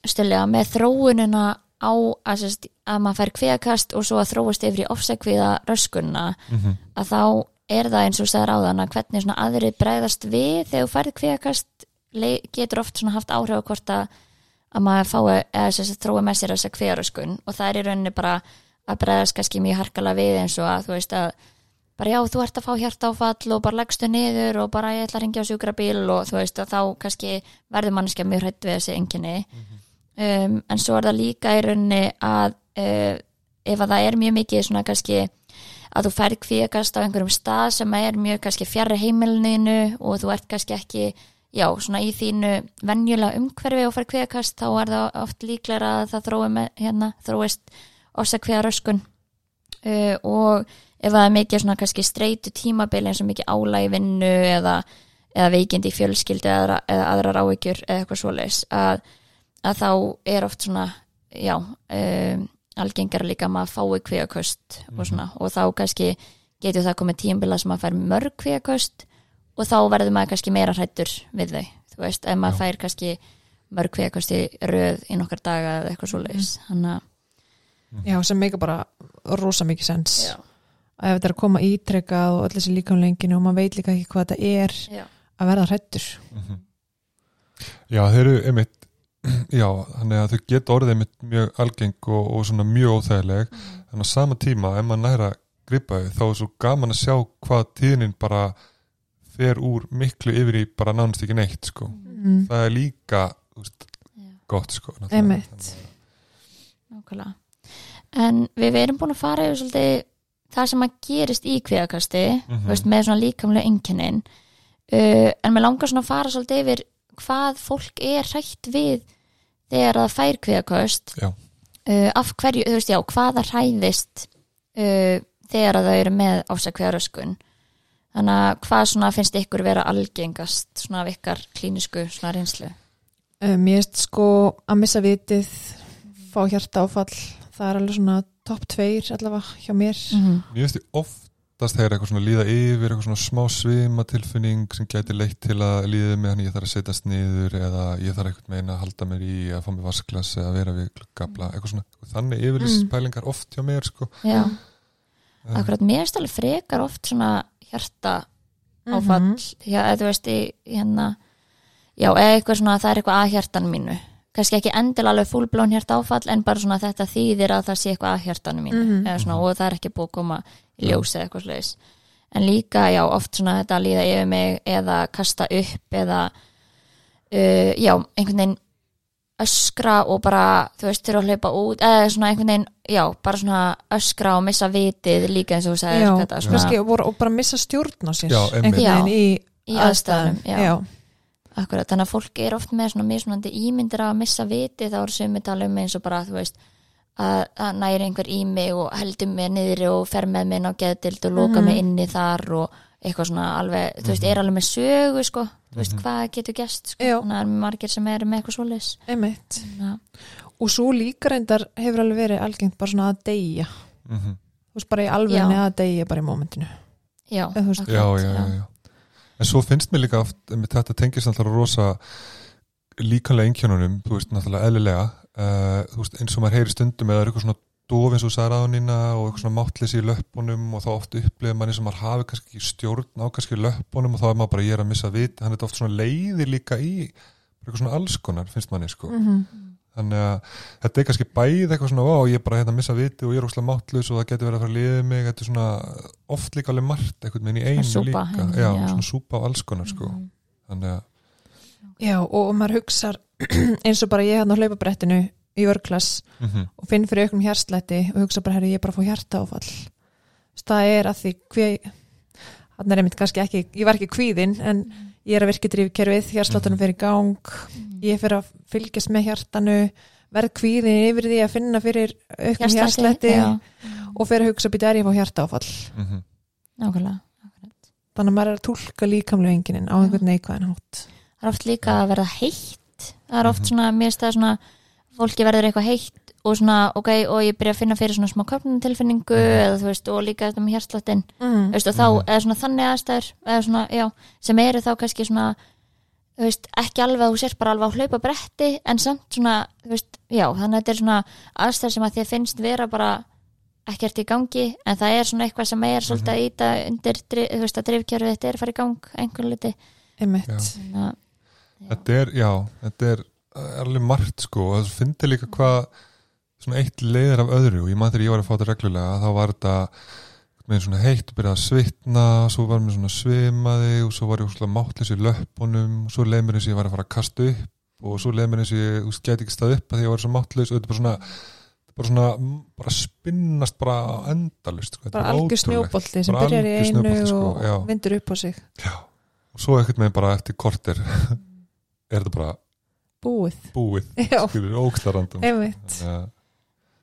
stöðlega með þróunina á að, sérst, að maður fær kviðakast og svo að þróast yfir í ofsakviða röskunna Mhm. að þá er það eins og segir áðan að hvernig svona aðrið bregðast við þegar þú færð kviðakast le- getur oft svona haft áhrif á hvort að, að maður fái eða sérst þrói með sér þessa kviðaröskun og það er í rauninni bara að bregðast kannski mjög harkalega við eins og að þú veist að bara já, þú ert að fá hjartáfall og bara leggstu niður og bara ég ætla að ringja á sjúkrabíl. Og þú veist að þá kannski verður manneskja mjög hrætt við þessi enginni um, en svo er það líka í rauninni að uh, ef að það er mjög mikið svona kannski að þú færð kvíakast á einhverjum stað sem er mjög kannski fjarrri heimilinu og þú ert kannski ekki já, svona í þínu venjulega umhverfi og færð kvíakast þá er það oft líklega að það þrói með, hérna, þróist ofsakviða röskun uh, og ef það er mikið svona kannski streitu tímabil eins og mikið álæg í vinnu eða, eða veikindi í fjölskyldu eða, eða aðrar áhyggjur eða eitthvað svoleiðis að, að þá er oft svona já, um, algengar líka að maður fái kvíaköst og svona. Og þá kannski getur það komið tímabila sem maður fær mörg kvíaköst og þá verður maður kannski meira hrættur við þau, þú veist, ef maður Já. fær kannski mörg kvíaköst í röð í nokkar daga eða eitthvað svoleiðis. Þannig að já, sem meika bara rosa mikið sens. Já, að ef þetta er að koma ítrekkað og öll þessi líkamlenginu og maður veit líka ekki hvað þetta er já, að verða hrættur Mhm. Já, þeir eru einmitt já, þannig að þau geta orðið einmitt mjög algeng og, og svona mjög óþægileg. Þannig að á sama tíma, ef maður næra gripa þau, þá er svo gaman að sjá hvað tíðnin bara fer úr miklu yfir í bara nánast ekki neitt sko. mm. það er líka úst, já. gott sko. Nákvæmlega. En við erum búin að fara yfir svolítið það sem að gerist í kvíðakasti Mhm. þú veist, með svona líkamlega einkennin uh, en mér langar svona að fara svolítið yfir hvað fólk er hrætt við þegar það fær kvíðaköst Já. uh, af hverju, þú veist, já, hvaða hræðist uh, þegar að það eru með ásakveðaröskun þannig að hvað svona finnst ykkur vera algengast svona af ykkar klínisku svona reynslu Uh, Mér erst sko að missa vitið fá hjarta áfall það er alveg svona topp tveir allavega hjá mér -hmm. Mér finnst ég oftast þegar eitthvað svona líða yfir eitthvað svona smá svima tilfinning sem gæti leitt til að líða með hann ég þarf að setjast niður eða ég þarf eitthvað meina að halda mér í að fá mér vasklas eða vera við gabla eitthvað svona, þannig yfirlýst Mm. pælingar oft hjá mér sko Já, Um, akkurat mér alveg frekar oft svona hjarta áfall Mhm. já, eða þú veist í hérna já, eða eitthvað svona það er eitthvað að hjartanu mínu. Kannski ekki endil alveg fullblón hjarta áfall en bara svona þetta þýðir að það sé eitthvað að hjartanu mínu Mhm. eða svona, og það er ekki búið að koma í ljós eða eitthvað slegis en líka, já, oft svona þetta að líða yfir mig eða kasta upp eða uh, já, einhvern veginn öskra og bara, þú veist, þurfa að hlaupa út eða svona einhvern veginn, já, bara svona öskra og missa vitið líka eins og þú sagðir Já, þetta, svona, kannski voru, og bara missa stjórn á sér Já, einmitt. einhvern veginn í, í aðstæðum já. já. Akkurat, þannig að fólk er oft með svona mismunandi ímyndir að missa viti þá eru sumi tala um eins og bara þú veist að, að næri einhver í mig og heldur mig niðri og fer með mig inn á geðdild og loka Mhm. mig inni þar og eitthvað svona alveg, þú veist, er alveg með sögu sko, þú veist, Mhm. hvað getur gest sko, þannig að það er margir sem eru með eitthvað svoleiðis. Einmitt. Já, og svo líka reyndar hefur alveg verið algengt bara svona að deyja. Mhm. þú veist bara í alveg Já. að deyja bara í momentinu já, Eða þú veist- já, já, já, já. en svo finnst mér líka oft með þetta tengist alltaf rosa líkanlega einkjönunum, þú veist, náttúrulega eðlilega. Uh, þú veist, eins og maður heyri stundum eða er eitthvað svona dof eins og sagði ráðunina og eitthvað svona máttleysi í löppunum og þá oft upplifir eins og maður hafi kannski ekki stjórn á kannski löppunum og þá er maður bara ég er að missa vit, hann er oft svona leiðir líka í bara eitthvað svona allskonar, finnst manni sko. Mhm. þannig að þetta er kannski bæð eitthvað svona, ó, ég er bara hérna að missa viti og ég er óslega máttlaus og það getur verið að fara að liða mig þetta er svona oft líka alveg margt eitthvað með í einu súpa, líka, hérna, já, já. svona súpa af allskonar sko. þannig að Já, og maður hugsar eins og bara ég hann á hlaupabrettinu í vörklass mm og finn fyrir auknum hjarslæti og hugsa bara, herri, ég er bara að fá hjarta áfall það er að því hann er einmitt kannski ekki, ég var ekki kvíðin en ég er að virka drifkerfið hjarsláttunum fyrir í gang ég fyrir að fylgjast með hjartanu verð kvíðin yfir því að finna fyrir auknum hjarslæti já, og fyrir að hugsa býta er ég að fá hjarta áfall -hmm. nákvæmlega þannig að maður er að tólka líkamlega enginin á einhvern neikvæðan hátt. Það er oft líka að verða heitt. Það er oft Mhm. svona, mér stað svona fólki verður eitthvað heitt og svona ok, og ég byrja að finna fyrir svona smá köpnumtilfinningu Mhm. eða þú veist, og líka þetta með hjartsláttin mm. og þá, Mhm. eða svona þannig aðstæður eða svona, já, sem eru þá kannski svona þú veist, ekki alveg að þú sér bara alveg að hlaupa bretti, en samt svona þú veist, já, þannig að þetta er svona aðstæður sem að þér finnst vera bara ekkert í gangi, en það er svona eitthvað sem er svolítið að íta undir dri- þú veist, að drifkjörðu þetta er að fara í gang einhvern liti Þetta er, já, þetta er alveg margt sko og það finnir líka hvað svona eitt leiðir af öðru og ég maður þegar ég var að fá þetta reglulega þá var þetta með svona heitt og byrjaði að svitna svo var mér svona svimaði og svo var ég svona máttlis í löppunum og svo leið mér eins og ég var að fara að kasta upp og svo leið mér eins og ég gæti ekki stað upp að því ég var svo máttlis og þetta er bara svona bara svona, bara spinnast bara endalust sko. Bara algjör snjóbolti sem byrjar í einu sko, og já. vindur upp á sig Já, og svo ekkert með bara eftir korter er þetta bara búið. Búið. Skilur ókslarandum einmitt.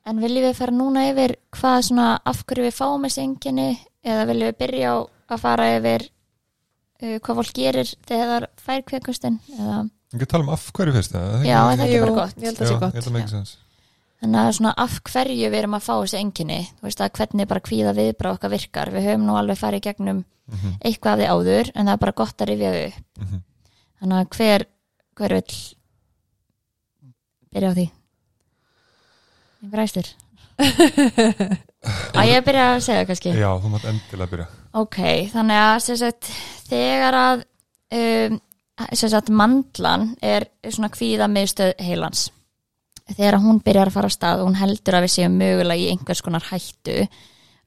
En viljum við fara núna yfir hvað svona af hverju við fáum þessi enginni eða viljum við byrja á að fara yfir uh, hvað fólk gerir þegar það fær kveikustinn eða Ég kan tala um af hverju fyrst eða? Já, er það ekki Jú, bara gott? ég held að sé ég gott. þannig að svona af hverju við erum að fá þessi enginni þú veist að hvernig bara kvíða viðbrá okkar virkar. Við höfum nú alveg farið í gegnum mm -hmm. eitthvað af því áður en það er bara gott að rifja þau upp. Mm -hmm. þannig að hver, hver vill byrja á því. Einhver æstur að ég byrja að segja kannski. Já, þú mátt endilega byrja. Ok, þannig að sagt, þegar að um, sagt, mandlan er svona kvíða miðstöð heilans. Þegar hún byrjar að fara að stað og hún heldur að við séum mögulega í einhvers konar hættu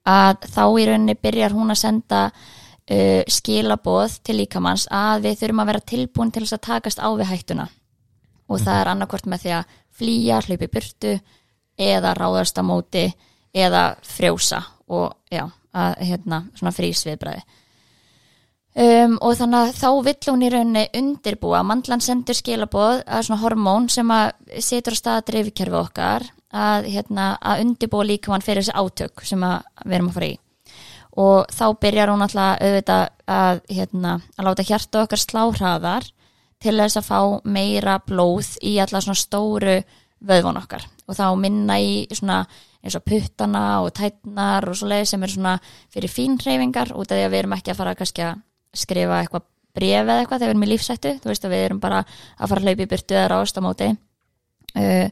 að þá í rauninni byrjar hún að senda uh, skilaboð til líkamanns að við þurfum að vera tilbúin til þess að takast á við hættuna og það er annarkvort með því að flýja, hlaupi burtu eða ráðast á móti eða frjósa og já, að hérna svona frísviðbræði um, og þannig að þá vill hún í rauninni undirbúa, mandlan sendur skilaboð að svona hormón sem að setur á staða dreifkerfi okkar að, hérna, að undirbúa líkamann fyrir þessi átök sem að við erum að fara í. Og þá byrjar hún alltaf auðvitað að, hérna, að láta hjarta okkar slá hraðar til þess að fá meira blóð í alla svona stóru vöðvun okkar. Og þá minna í svona eins og puttana og tætnar og svo leið sem er svona fyrir fínhreyfingar út af því að við erum ekki að fara kannski að skrifa eitthvað bref eða eitthvað þegar við erum í lífsættu þú veist að við erum bara að fara að hlaupa í byrtu eða rást á móti. Uh,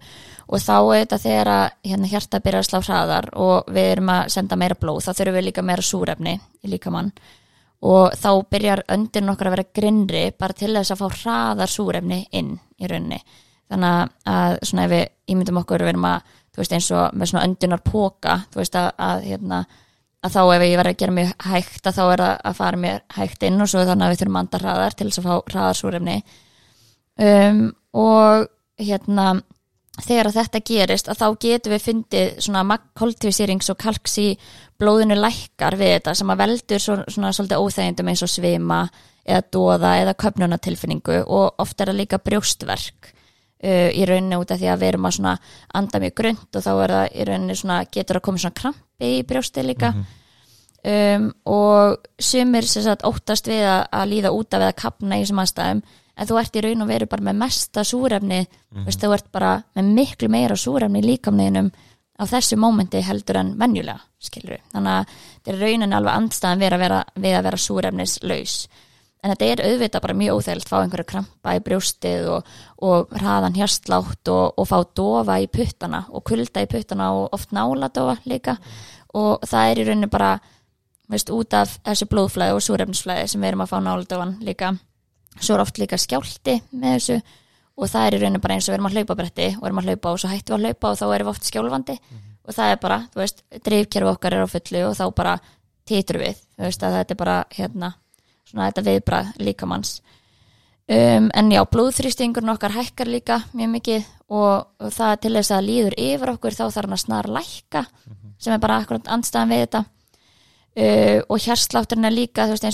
og þá auðvitað þegar að hérna, hjarta byrja að slá hraðar og við erum að senda meira blóð þá þurfum við líka meira súrefni í líkamann og þá byrjar öndin okkar að vera grinnri bara til þess að fá hraðar súrefni inn í rauninni. Þannig að svona ef við ímyndum okkur við erum að, þú veist eins og með svona öndunar póka, þú veist að, að hérna, að þá ef ég verð að gera mjög hægt að þá er það að fara mér hægt inn og svo þannig að við þurfum að anda hraðar til þess að fá hraðar súrefni. Um, og hérna þegar að þetta gerist að þá getum við fundið svona magkoltvísýrings og kalks í blóðinu lækkar við þetta sem að veldur svo, svona svolítið óþægindum eins og svima eða dóða eða köpnunatilfinningu og oft er það líka brjóstverk uh, í rauninni út af því að við erum að svona anda mjög grönt og þá er það í rauninni svona getur að koma svona krampi í brjósti líka. Um, og sumir sem sagt óttast við að, að líða út af eða kapna í þessum aðstæðum en þú ert í raun og veru bara með mesta súrefni veist, þú ert bara með miklu meira súrefni í líkamniðinum á þessu mómenti heldur en venjulega skilur þannig að þetta er raunin alveg andstæðan við að vera, við að vera súrefnislaus. En þetta er auðvitað bara mjög óþægilt fá einhverja krampa í brjóstið og, og hraðan hjarslátt og, og fá dofa í puttana og kulda í puttana og oft náladofa líka. Og það er í rauninni bara veist, út af þessu blóðflæði og súrefnisflæði sem við erum að fá náladofan líka svo er oft líka skjálti með þessu og það er í rauninni bara eins og við erum að hlaupa bretti og erum að hlaupa og svo hættum við að hlaupa og þá erum við oft skjálfandi og það er bara, þú veist, drifkerfi okkar er á fullu og þá bara titru við þú veist að þetta er bara hérna svona þetta viðbrað líkamanns um, en já, blóðþrýstingurinn okkar hækkar líka mjög mikið og, og það til þess að líður yfir okkur þá þarf hann að snar lækka sem er bara akkurat andstæðan við þetta. Uh, og hérslátturinn er líka þú veist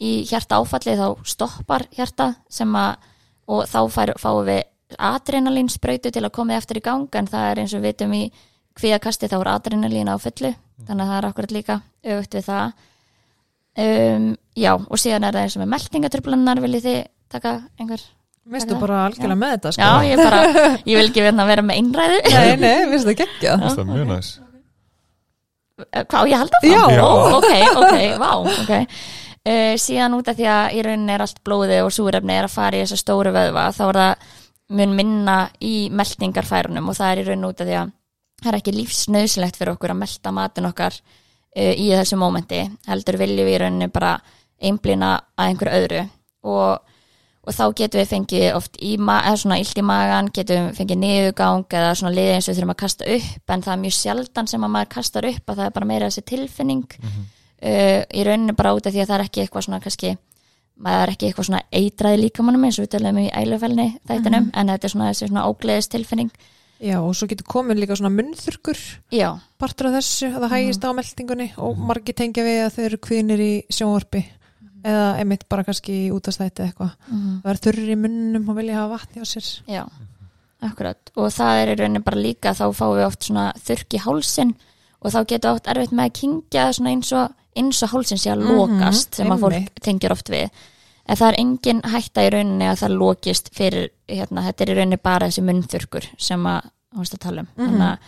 að í hjarta áfalli þá stoppar hjarta sem að og þá fær, fáum við adrenalín sprautu til að koma eftir í gang en það er eins og við vitum í kvíðakasti þá er adrenalín á fullu þannig að það er akkurat líka auðvitað við það. Um, já og síðan er það eins og með meldingatrublannar viljið þið taka einhver Vistu Taka bara algjörlega með þetta sko. já ég bara, ég vil ekki verða að vera með einræðu. Nei, nei, vistu það geggja það er mjög næs. Hvað ég að halda það? Já. Ó, ok, ok, vá ok uh, síðan út af því að í rauninni er allt blóði og súrefni er að fara í þessa stóru vöðva þá er það mun minna í meldingarfærunum og það er í rauninni út af því að það er ekki lífsnauðsilegt fyrir okkur að melda matin okkar uh, í þessu mómenti heldur viljum við í rauninni bara einblina að einhverju öðru. Og, og þá getum við fengið oft í, svona illt í magan getum við fengið niðurgang eða svona liðið eins og við þurfum að kasta upp en það er mjög sjaldan sem að maður kastar upp að það er bara meira þessi tilfinning uh, í rauninni bara út af því að það er ekki eitthvað svona kannski maður er ekki eitthvað svona eitraði líkamannum eins og við tölum í ælufælni þættinum en þetta er svona svona ógleðis tilfinning Já, og svo getur komin líka svona munnþurkur já, partur af þessu, að það hægist á meldingunni og margir tengja við að þau eru kvinir í sjónvarpi eða einmitt bara kannski í útastætti eitthvað. Það er þurrir í munnum og vilja hafa vatni á sér. Já, akkurat. Og það er í rauninni bara líka þá fáum við oft svona þurrk í hálsin og þá getur oft erfitt með að kingja svona eins og, eins og hálsin sé að Mhm, lokast sem að fólk tengir oft við. En það er engin hætta í rauninni að það lokist fyrir, hérna, þetta er í rauninni bara þessi munnþurkur sem að hún veist að tala um. Mhm. þannig að,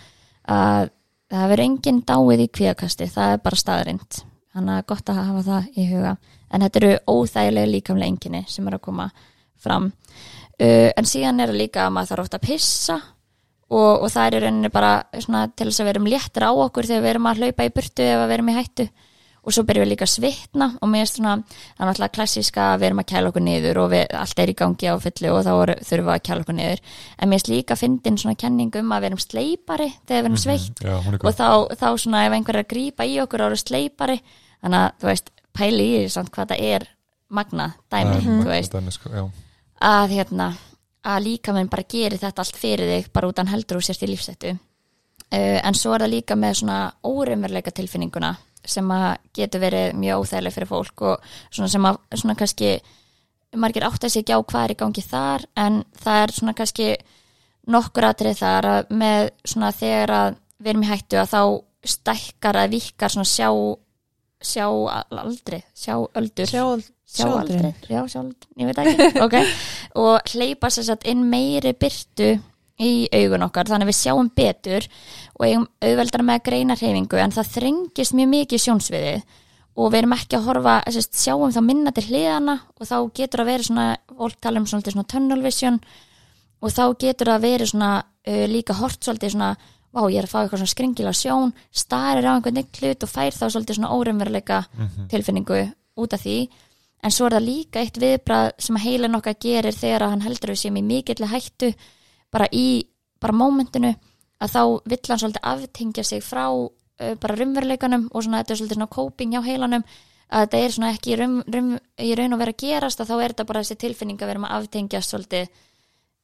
að það verður engin dáið í kvíakasti, það er bara staðrind þannig að gott að hafa það í huga. En þetta eru óþægilega líkamlega enginni sem er að koma fram. Uh, en síðan er það líka að maður þarf oft að pissa og, og það er í rauninni bara svona, til þess að við erum léttir á okkur þegar við erum að hlaupa í burtu við erum í hættu og svo byrjum við líka að svitna og mér er svona, það er náttúrulega klassíska að við erum að kæla okkur niður og við, allt er í gangi á fullu og þá þurfum við að kæla okkur niður. En mér er líka að fyndin svona kenning um að við erum sleipari þegar við erum sveitt. já, hún er og þá, þá svona ef einhver er að grípa í okkur eru sleipari þannig að þú veist, pæli í því samt hvað það er magna dæmi, þú veist. Dæmi, sko, já. að hérna að líka minn bara gerir þetta allt fyrir þig bara út sem að getur verið mjög óþægileg fyrir fólk og svona sem að svona kannski margir átt að sig ekki á hvað er í gangi þar en það er svona kannski nokkur atrið þar að með svona þegar að við erum í hættu að þá stækkar að vikar svona sjá sjá aldri, sjá öldur. Sjá, sjáaldri, já sjáaldri, ég veit ekki. Ok, og hleypa sér satt inn meiri byrtu í augun okkar, þannig að við sjáum betur og eigum auðveldar með að greina hreyfingu en það þrengist mjög mikið í sjónsviðið og við erum ekki að horfa sérst, sjáum þá minna til hliðana og þá getur að vera svona, fólk tala um svona, svona tunnel vision og þá getur að vera svona uh, líka hort svolítið svona, vá ég er að fá eitthvað svona skringila sjón, starir á einhvern hlut og fær þá svolítið svona óreimveruleika tilfinningu út af því. En svo er það líka eitt viðbrað sem heilin okkar gerir þegar að hann heldur við séum í mikill hættu bara í bara mómentinu að þá vill hann svolítið aftengja sig frá uh, bara rumveruleikanum og svona þetta er svolítið svona coping hjá heilanum að þetta er svona ekki í raun, raun, í raun og vera að gerast að þá er þetta bara þessi tilfinning að vera að aftengja svolítið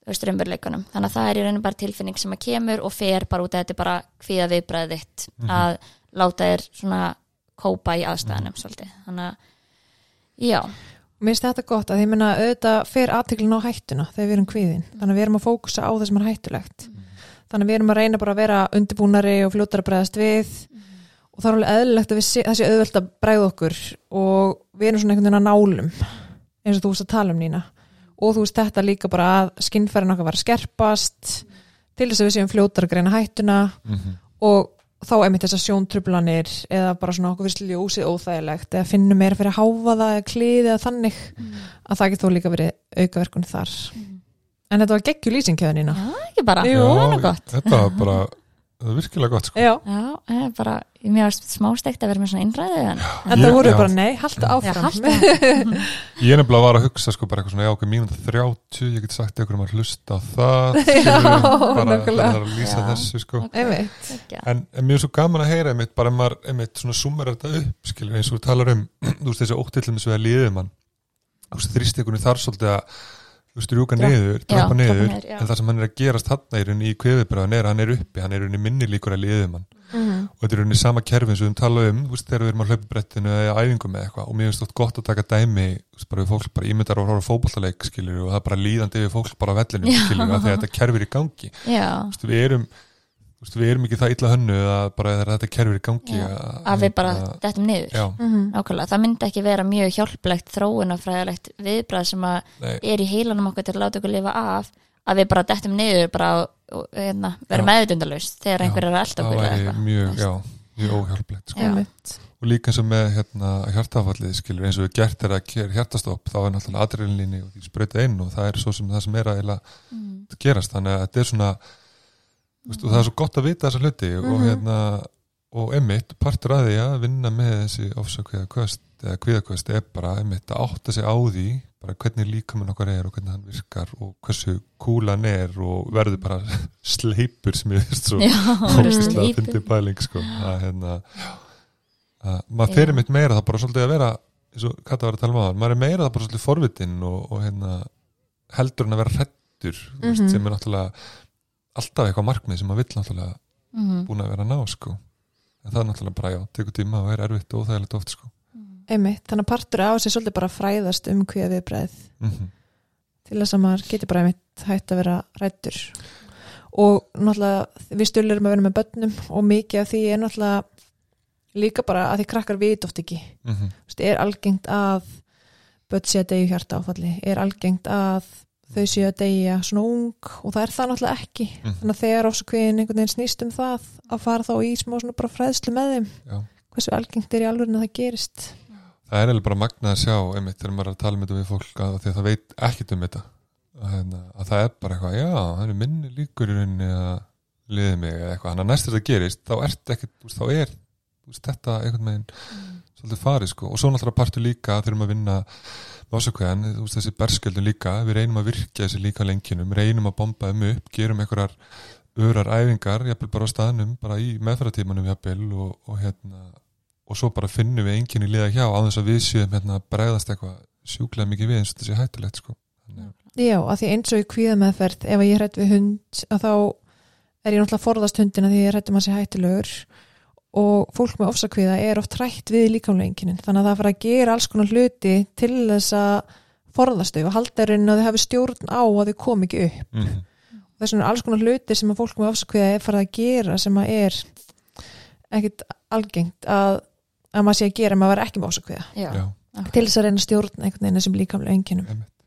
rumveruleikanum þannig að það er í raun bara tilfinning sem að kemur og fer bara út að þetta er bara hvíða viðbræðið þitt að láta þér svona kópa í aðstæðanum svolítið. Þannig að já Mér finnst þetta gott að ég menna auðvitað fer aðteklin á hættuna þegar við erum kvíðin. Þannig að við erum að fókusa á það sem er hættulegt. Þannig að við erum að reyna bara að vera undirbúnari og fljótar að bregðast við. Og það er alveg eðlilegt að við sé, það sé auðvelt að bregða okkur og við erum svona einhvern veginn að nálum eins og þú veist að tala um Nína. Og þú veist þetta líka bara að skinnfærin okkar var að skerpast til þess að við séum fljótar að greina hættuna Mhm. og þá einmitt þessar sjóntrublanir eða bara svona okkur fyrst ljósið óþægilegt eða finnum meira fyrir háfaða eða kliði eða þannig að það getur þó líka verið aukaverkun þar. En þetta var geggjur lýsingkjöðunina Já, ekki bara, það er nú gott. þetta var bara það var virkilega gott sko. Já, Já, það er bara, mér varst smástegt að vera með svona innræðu en en það voru já. bara nei, halda Já, áfram. haltu ég er nefnilega var að hugsa sko bara eitthvað svona já okkur mínúta 30 ég get sagt ykkur um að hlusta á það Já, bara það er að lýsa Já. þessu sko. En, en mér er svo gaman að heyra einmitt, bara maður einmitt svona summar þetta upp, skilur, eins og þú talar um, þú veist, þessi óttillumis við að liðið mann, þú veist, þrýstekunni þar svolítið að, þú veist, rjúka Dra- niður, drapa niður, en það sem hann er að gerast í rauninni í kveðibræðan er að hann er uppi, hann er minni líkur að liðið mann mm. og þetta er sama kerfi eins og við talað um, þú veist, þegar við erum að hlaupa brettinu eða æfingum með eitthvað og mér finnst þetta gott að taka dæmi, þú veist, bara við fólk bara ímyndar og horfa á fótballtaleik, skilur, og það er bara líðandi við fólk bara á að þegar þetta kerfi er í gangi. Veist, við erum þú veist, við erum ekki það illa hönnu að bara þegar þetta kerfi er í gangi Já, að, að við bara að- dettum niður. Mm. Nákvæmlega, það myndi ekki vera mjög hjálplegt þróunafræðilegt viðbrað sem að nei, er í heilanum okkur til að láta okkur lifa af að við bara dettum niður bara hérna, vera Já. meðutundalaust þegar einhver er að það okkur væri eitthvað. mjög, mjög óhjálplegt sko. Og líka eins og með hérna, hjartafallið skilur eins og við gert er að gera hjartastopp þá er náttúrulega adrenalinni og því sprauta inn og það er svo sem það sem er að Mm. gerast. Þannig að þetta er svona og það er svo gott að vita þessa hluti og Mhm. hérna og emitt, partur að því að vinna með þessi ofsakviða kvöst eða kviðakvöst er bara emitt að átta sig á því bara hvernig líkamann okkar er og hvernig hann virkar og hversu kúlan er og verður bara sleipur sem ég veist svo fólkslega að fyndi pæling sko. að hérna að maður fyrir mitt meira það bara svolítið að vera eins og Kata var að tala um aðan maður er meira það bara svolítið forvitin og, og hérna, heldur en að vera hrettur mm Mhm. sem er náttúrulega alltaf eitthvað markmið sem maður vill náttúrulega Mhm. búin að vera að ná sko. en það er náttúrulega bara já, tekur tíma og er erfitt og óþægilegt oft sko. einmitt, þannig að partur á sig svolítið bara að fræðast um hver viðbreið mm til þess að maður getur bara einmitt hægt að vera rættur og náttúrulega við stölurum að vera með börnum og mikið af því er náttúrulega líka bara að því krakkar vit oft ekki -hmm. Þú veist, er algengt að börn sé að deyja hjarta áfalli er algengt að þau sé að deyja svona ung og það er það náttúrulega ekki. Mhm. þannig að þegar ofsakviðin einhvern veginn snýst um það að fara þá í smá svona bara fræðslu með þeim. Já. hversu algengt er í alveg að það gerist? Það er eiginlega bara magnað að sjá einmitt þegar maður er að tala um þetta við fólk að því að það veit ekkit um þetta. Að, hérna, að það er bara eitthvað, já, það er minni líkur í rauninni að liði mig eða eitthvað, þannig að næst þetta gerist þá ert ekkit, þá er veist, þetta einhvern veginn svolítið farið sko. og svo náttúrulega partur líka að þurfum að vinna ásakveðan, þessi berskjöldun líka við reynum að virkja þessi líka lengjunum reynum að bomba þeim upp, gerum einhverjar örar æfingar, jafnvel bara á staðnum bara í meðfæratímanum jafnvel og, og hérna og svo bara finnum við enginn í liða hjá á þess að við séum hérna að bregðast eitthvað sjúklega mikið við eins og þetta sé hættulegt sko. Þannig, Já, að því eins og í kvíðameðferð ef ég hrætt við hund að þá er ég náttúrulega forðast hundina því ég er hrætt um að sé hættulegur og fólk með ofsakvíða er oft hrætt við líkamleinginin þannig að það fara að gera alls konar hluti til þess að forðast þau og halda í rauninni að þau hafi stjórn á að þau kom ekki upp mm -hmm. þess vegna er alls konar hluti sem að fólk með ofsakvíða er farið að gera sem að er ekkit algengt að, að maður sé að gera maður er ekki með Já, til þess að reyna stjórn einhvern veginn einmitt. já.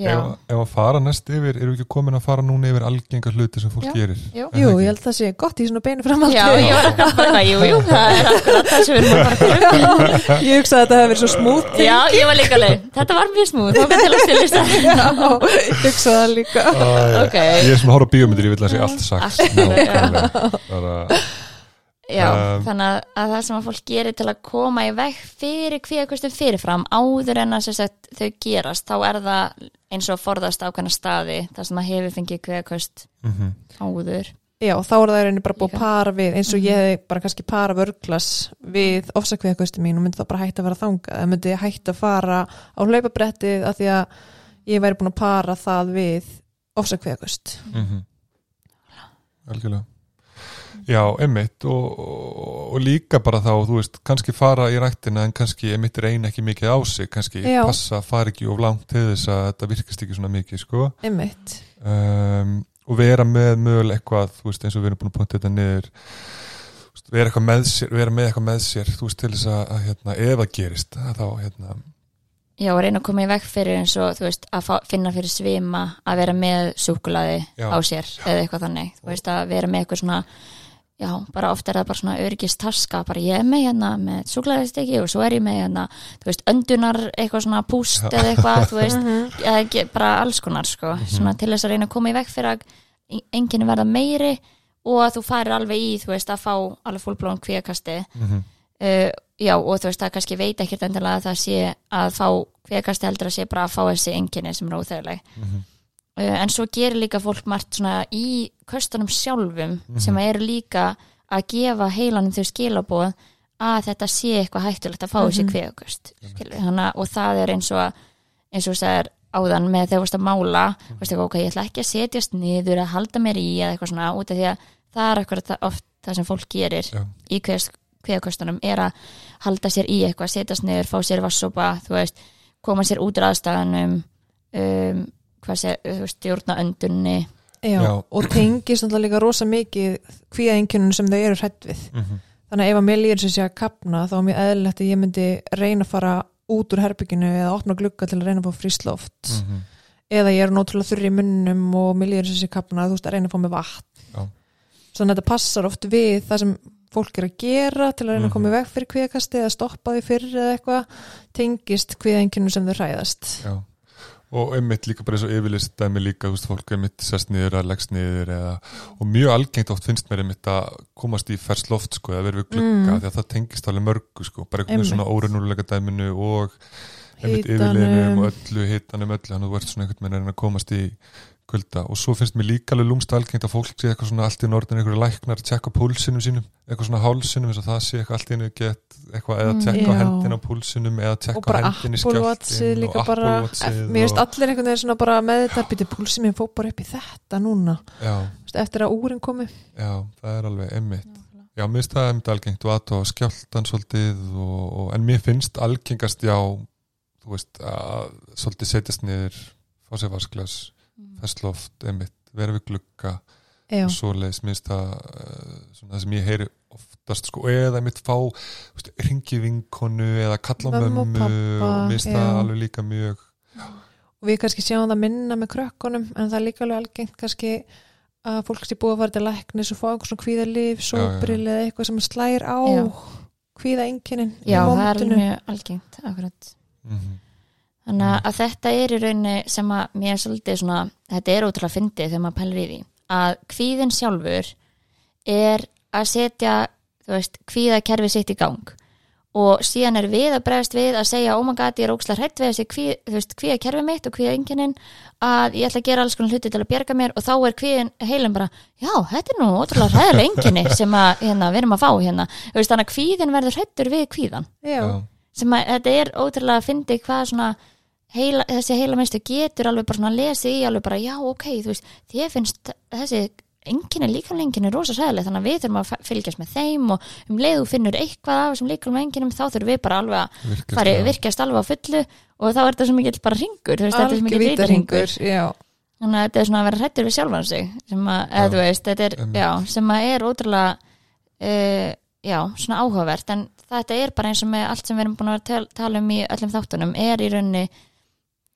Ef, ef að fara næst yfir, erum við ekki komin að fara núna yfir algengar hluti sem fólk Já. gerir? Jú. Jú, það ég held að það sé gott í svona beinu framaldi Já, ég akkurat bara, jú, jú, það er akkurat það sem við erum að fara til. Ég hugsaði að þetta hefði verið svo smútt Já, ég var líka leið, þetta var mjög smúð, þá kan til að stila þess Ég hugsaði það líka. Æ, Ok. Ég er sem að horfa á bíómyndir, ég vil að sé allt sagt. Allt, Nákvæmlega. bara, Já, Um, þannig að, að það sem að fólk gerir til að koma í veg fyrir kvíðakvöstum fyrirfram áður en að sem sagt, þau gerast, þá er það eins og að forðast ákveðna staði þar sem að hefur fengið kvíðakvöst mhm, áður. Já, þá er það reyni bara búið að para við eins og ég hefði bara kannski para vörglas við ofsakveðakustu mín og myndi það bara hægt að vera þangað það myndi hægt að fara á hlaupabrettið af því að ég væri búin að para það við ofsakveðakust mhm. Algjörlega Já, einmitt og, og, og líka bara þá, þú veist, kannski fara í rættina en kannski einmitt reyna ekki mikið á sig kannski Já. passa, fara ekki of langt til þess að þetta virkast ekki svona mikið, sko. Einmitt. Um, og vera með möguleg eitthvað, þú veist, eins og við erum búin að punta þetta niður vera, eitthvað með sér, vera með eitthvað með sér, þú veist, til þess að, að hérna, ef það gerist, að þá, hérna. Já, að reyna að koma í veg fyrir eins og þú veist, að fá, finna fyrir svima að vera með súkulaði Já. á sér eða eitthvað þannig, þú veist, að vera með eitthvað svona já, bara oft er það bara svona öryggist taska, bara ég er með hérna með súklaðisteki og svo er ég með hérna þú veist, öndunar eitthvað svona púst eða eitthvað, þú veist, Mhm. eða bara alls konar sko, svona til þess að reyna að koma í veg fyrir að enginn verða meiri og að þú farir alveg í, þú veist, að fá alveg fullblóðan kvíakasti Mhm. uh, já, og þú veist, það kannski veit ekkert endilega að það sé að fá kvíakasti heldur að sé bara að fá þessi enginni sem er óþægileg Mhm. uh, en svo gerir líka fólk margt svona í köstunum sjálfum Mhm. sem eru líka að gefa heilanum þau skilabóð að þetta sé eitthvað hættulegt að fá þessi Mhm. kvíakust Hanna, og það er eins og eins og það er áðan með þegar þú veist að mála Mhm. veist ekki, ok, ég ætla ekki að setjast niður að halda mér í eða eitthvað svona út af því að það er eitthvað oft það sem fólk gerir Já. í kveðakostunum er að halda sér í eitthvað, setjast niður, fá sér vassopa, þú veist, koma sér út úr aðstæðanum um, hvað sé, þú veist, stjórna öndunni Já, Já. og tengist náttúrulega líka rosa mikið kvíðaengjunum sem þau eru hrætt við Mhm. þannig að ef að mér líður sem sé að kapna þá er mjög eðlilegt að ég myndi reyna að fara út úr herbygginu eða opna glugga til að reyna að fá frísloft Mhm. eða ég er náttúrulega þurri í munnum og mér líður sem sé kapna þú veist að reyna að fá mig vatn þannig að þetta passar oft við það sem fólk er að gera til að reyna að koma Mhm. í veg fyrir kvíðakasti eða stoppa því fyrir eða eitthvað tengist kvíðaengjunum sem þau hræðast Já, og einmitt líka bara eins og yfirlist dæmi líka, þú veist, fólk einmitt sest niður að leggst niður eða, og mjög algengt oft finnst mér einmitt að komast í fers loft sko, eða verið við glugga, Mm. því að það tengist alveg mörgu sko, bara einhvern veginn svona óreinulega dæminu og einmitt Hitanum. yfirliðnum og öllu hitanum öllu, þannig að þú ert svona einhvern veginn að komast í kulda og svo finnst mér líka alveg lúmst algengt að fólk sé eitthvað svona allt í norðin einhverju læknar að tjekka púlsinum sínum eitthvað svona hálsinum eins og það sé eitthvað allt í einu get eitthvað eða Mm, tjekka já. hendin á púlsinum eða tjekka hendin í líka og Watchið mér finnst allir einhvern veginn svona bara með þetta býti púlsið mér fór bara upp í þetta núna Já, eftir að úrin komi já, það er alveg einmitt. Já, mér finnst það einmitt algengt og aðtóa skjáltan svolítið og, og, já, vasklas, festloft, einmitt, vera við glugga já, og svoleiðis, mér finnst það svona það sem ég heyri oftast, sko, eða einmitt fá, veist, ringi vinkonu eða kalla Mömmu og finnst það já. alveg líka mjög, og við kannski sjáum það minna með krökkunum en það er líka alveg algengt kannski að fólk sé búið að fara til læknis og fá einhver svona kvíðalif, Já, já, já. sóbril eða eitthvað sem slæðir á Já. kvíða enginin já, það er alveg algengt akkurat mm Þannig að þetta er í rauninni sem að mér er svolítið svona, þetta er ótrúlega fyndið þegar maður pælir í því, að kvíðin sjálfur er að setja, þú veist, kvíðakerfi sitt í gang. Og síðan er við að bregðast við að segja oh my god, ég er ókslega hrætt við þessi kvíð, þú veist, kvíðakerfi mitt og kvíðaenginin að ég ætla að gera alls konar hluti til að bjerga mér. Og þá er kvíðin heilin bara, já, þetta er nú ótrúlega hræðilega enginni sem að, hérna, við erum að fá hérna, þú veist, þannig að kvíðin verður hrættur við kvíðan já, sem að þetta er ótrúlega að fyndi hvað svona heila, þessi heila minnstu getur alveg bara svona að lesa í alveg bara já ok, þú veist, þið finnst þessi enginni, líkamlega enginni rosa sæðileg þannig að við þurfum að fylgjast með þeim og um leið þú finnur eitthvað af þessum líkamlega enginnum þá þurfum við bara alveg að virkast, fari, já. virkjast alveg á fullu og þá er þetta svo mikið bara ringur, þú veist, þetta er svo mikið já, þannig að þetta er svona að vera hrættur við sjálfan sig sem að, eða Já, þú veist, þetta er einmitt. já, sem að er ótrúlega uh, já, svona áhugavert en þetta er bara eins og með allt sem við erum búin að tala um í öllum þáttunum er í rauninni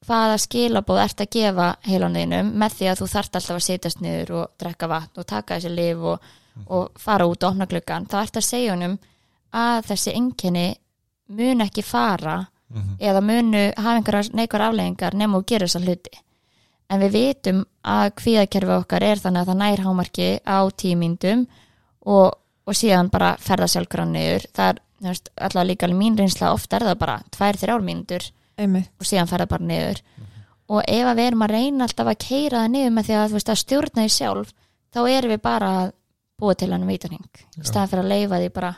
hvaða skilabóð ert að gefa heilanðinum með því að þú þart alltaf að setjast niður og drekka vatn og taka þessi lif og, og fara út og opna gluggan þá ert að segja honum að þessi enginni mun ekki fara Mhm. eða munu hafa einhverjar neikvar afleggingar nema og gera þessa hluti. En við vitum að kvíðakerfi okkar er þannig að það nær hámarki á tímyndum og, og síðan bara ferða sjálfgrann niður. Það er allavega líka mín reynsla ofta er það bara tvær, þrjár mínútur einmitt. Og síðan ferða bara niður. Og ef að við erum að reyna alltaf að keira það niður með því að þú veist að stjórna því sjálf þá erum við bara að búa til hann vítarhing í staðan fyrir að leifa því bara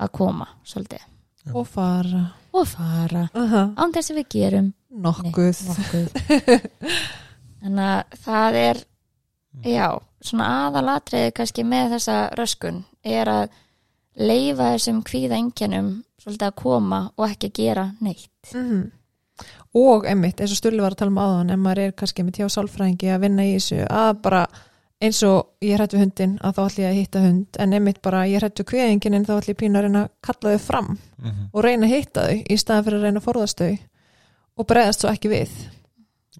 að koma svolítið. Já. og fara. Og fara. Aha, án þess að við gerum nokkuð. nokkuð. Þannig að það er já, svona aðalatriði kannski með þessa röskun er að leifa þessum kvíða engjönum svolítið að koma og ekki gera neitt Mhm. og einmitt, eins og Stulli var að tala um áðan ef maður er kannski með tjá sálfræðingi að vinna í þessu að bara eins og ég hrætt við hundin að þá ætlum ég að hitta hund en einmitt bara ég hrætt við kveðingin þá ætlum ég pínu að reyna að kalla þau fram Mhm. og reyna að hitta þau í staðan fyrir að reyna að forðast þau og bregðast svo ekki við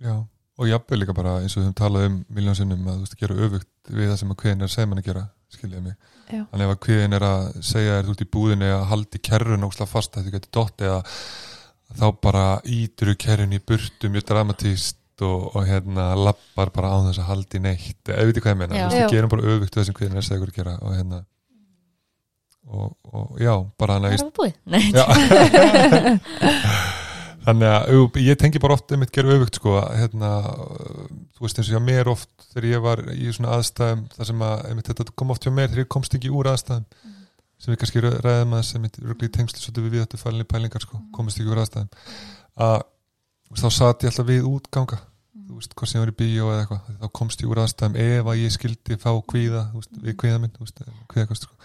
Já, og jafnvel líka bara eins og við höfum talað um miljón sinnum að þú veist að gera öfugt við það sem að kveðin er að segja mann að gera skiljið mig Já. þannig ef að kviðin er að segja þér ert í búðinni að haldi kerrun ósla fast að þú getur dott eða þá bara ítur kerrun í burtu mjög dramatíst og, og hérna lappar bara á þess að haldi neitt eða veitir hvað ég Já. við gerum bara öfugt þessum kviðin er að segja að gera og hérna og, og já, bara hann Það að er það búið Nei, Já. þannig að ég tengi bara oft einmitt gera öfugt sko að, hérna, þú veist eins og hjá mér oft þegar ég var í svona aðstæðum þar sem að einmitt, þetta kom oft hjá mér þegar ég komst ekki úr aðstæðum sem við kannski ræðum að sem eru í tengslu svolítið við við þetta fælinni pælingar sko, komist ekki úr aðstæðum. Að þá satt ég alltaf við útganga þú veist, hvað sem ég var í bíó eða eitthvað þá komst ég úr aðstæðum ef að ég skildi fá kvíða, þú veist, við kvíða minn þú veist, kvíða sko.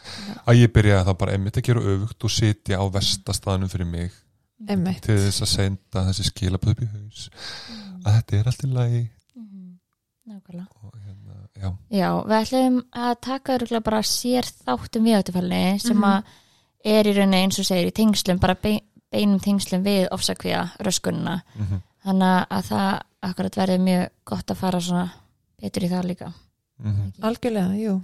að ég byrjaði þá bara einmitt að gera öfugt og sitja á vestastaðanum fyrir mig Einmitt. til þess að senda þessi skilaböð upp í haus. Að þetta er allt í lagi. Mhm. Nákvæmlega. Og hérna, já, Já, við ætlum að taka örgulega bara sér þáttum við áttufalni sem Mhm. að er í rauninni eins og segir í tengslum, bara be beinum tengslum við ofsakvíða röskunna mm þannig að það akkurat verður mjög gott að fara svona betur í það líka. Algjörlega, jú.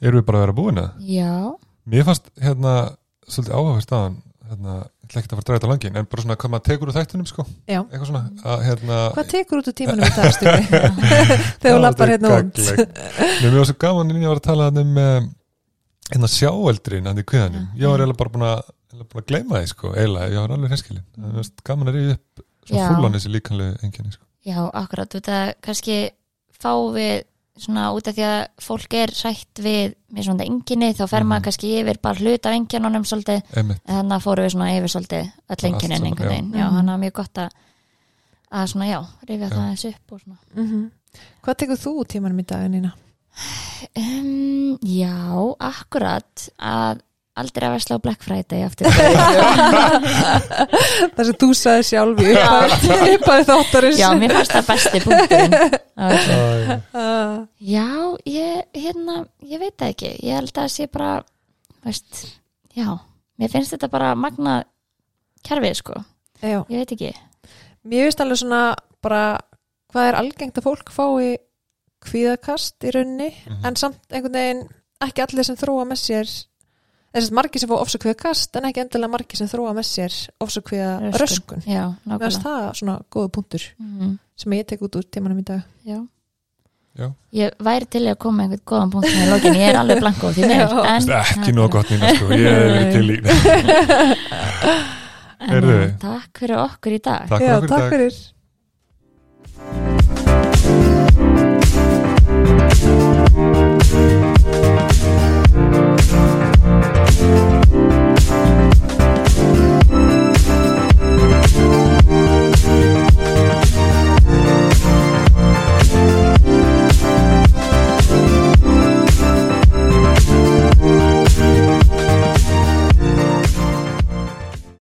erum við bara að vera búin að Já, mér fannst hérna svolítið áhuga staðan hérna, ætla ekki að fara að draga þetta langin en bara svona hvað maður tekur úr þættunum sko. Já. eitthvað svona að hérna Hvað tekur út úr tímanum í dag, Stubi? Þegar þú lappar hérna út. Mér var svo gaman en ég var að tala um eh, hérna sjáeldrin hann í kviðanum, ég var eiginlega bara búin að búin að gleyma því sko, eiginlega, ég var alveg hreskilin það var gaman að rifja upp fullan þessi líkanlega enginni sko. já, akkurat. Út að kannski fá við svona út af því að fólk er sætt við með svona enginni þá fer maður Mhm. kannski yfir bara hlut af enginunum svolítið þannig að fórum við svona yfir svolítið öll enginin einhvern já. veginn já, Mhm. hann er mjög gott að að svona já, rifja það þessu upp og svona Mhm. Hvað tekur þú tímanum í dag, Nína? um, já, akkurat að aldrei að versla á Black Friday aftur Það sem þú sagði sjálf í upphafi þáttarins. já, mér fannst það besti. Æ, Ah, já, ég, hérna ég veit það ekki, ég held að það sé bara veist, já mér finnst þetta bara magna kerfið sko, Já. ég veit ekki Mér finnst alveg svona bara hvað er algengt að fólk fái kvíðakast í rauninni Mhm. en samt einhvern veginn ekki allir sem þróa með sér þess að margir sem fá ofsakvíðakast en ekki endilega margir sem þróa með sér ofsakvíða röskun. já, Mér finnst nákvæmlega það svona góða punktur mm sem ég tek út úr tímanum í dag. já Já. ég væri til að koma með einhvern góðan punkt í lokin, ég er alveg blanko því Já. en ekki nóg gott nýna sko, ég er til í en, Heyrðu. takk fyrir okkur í dag Takk Já, fyrir okkur í dag fyrir.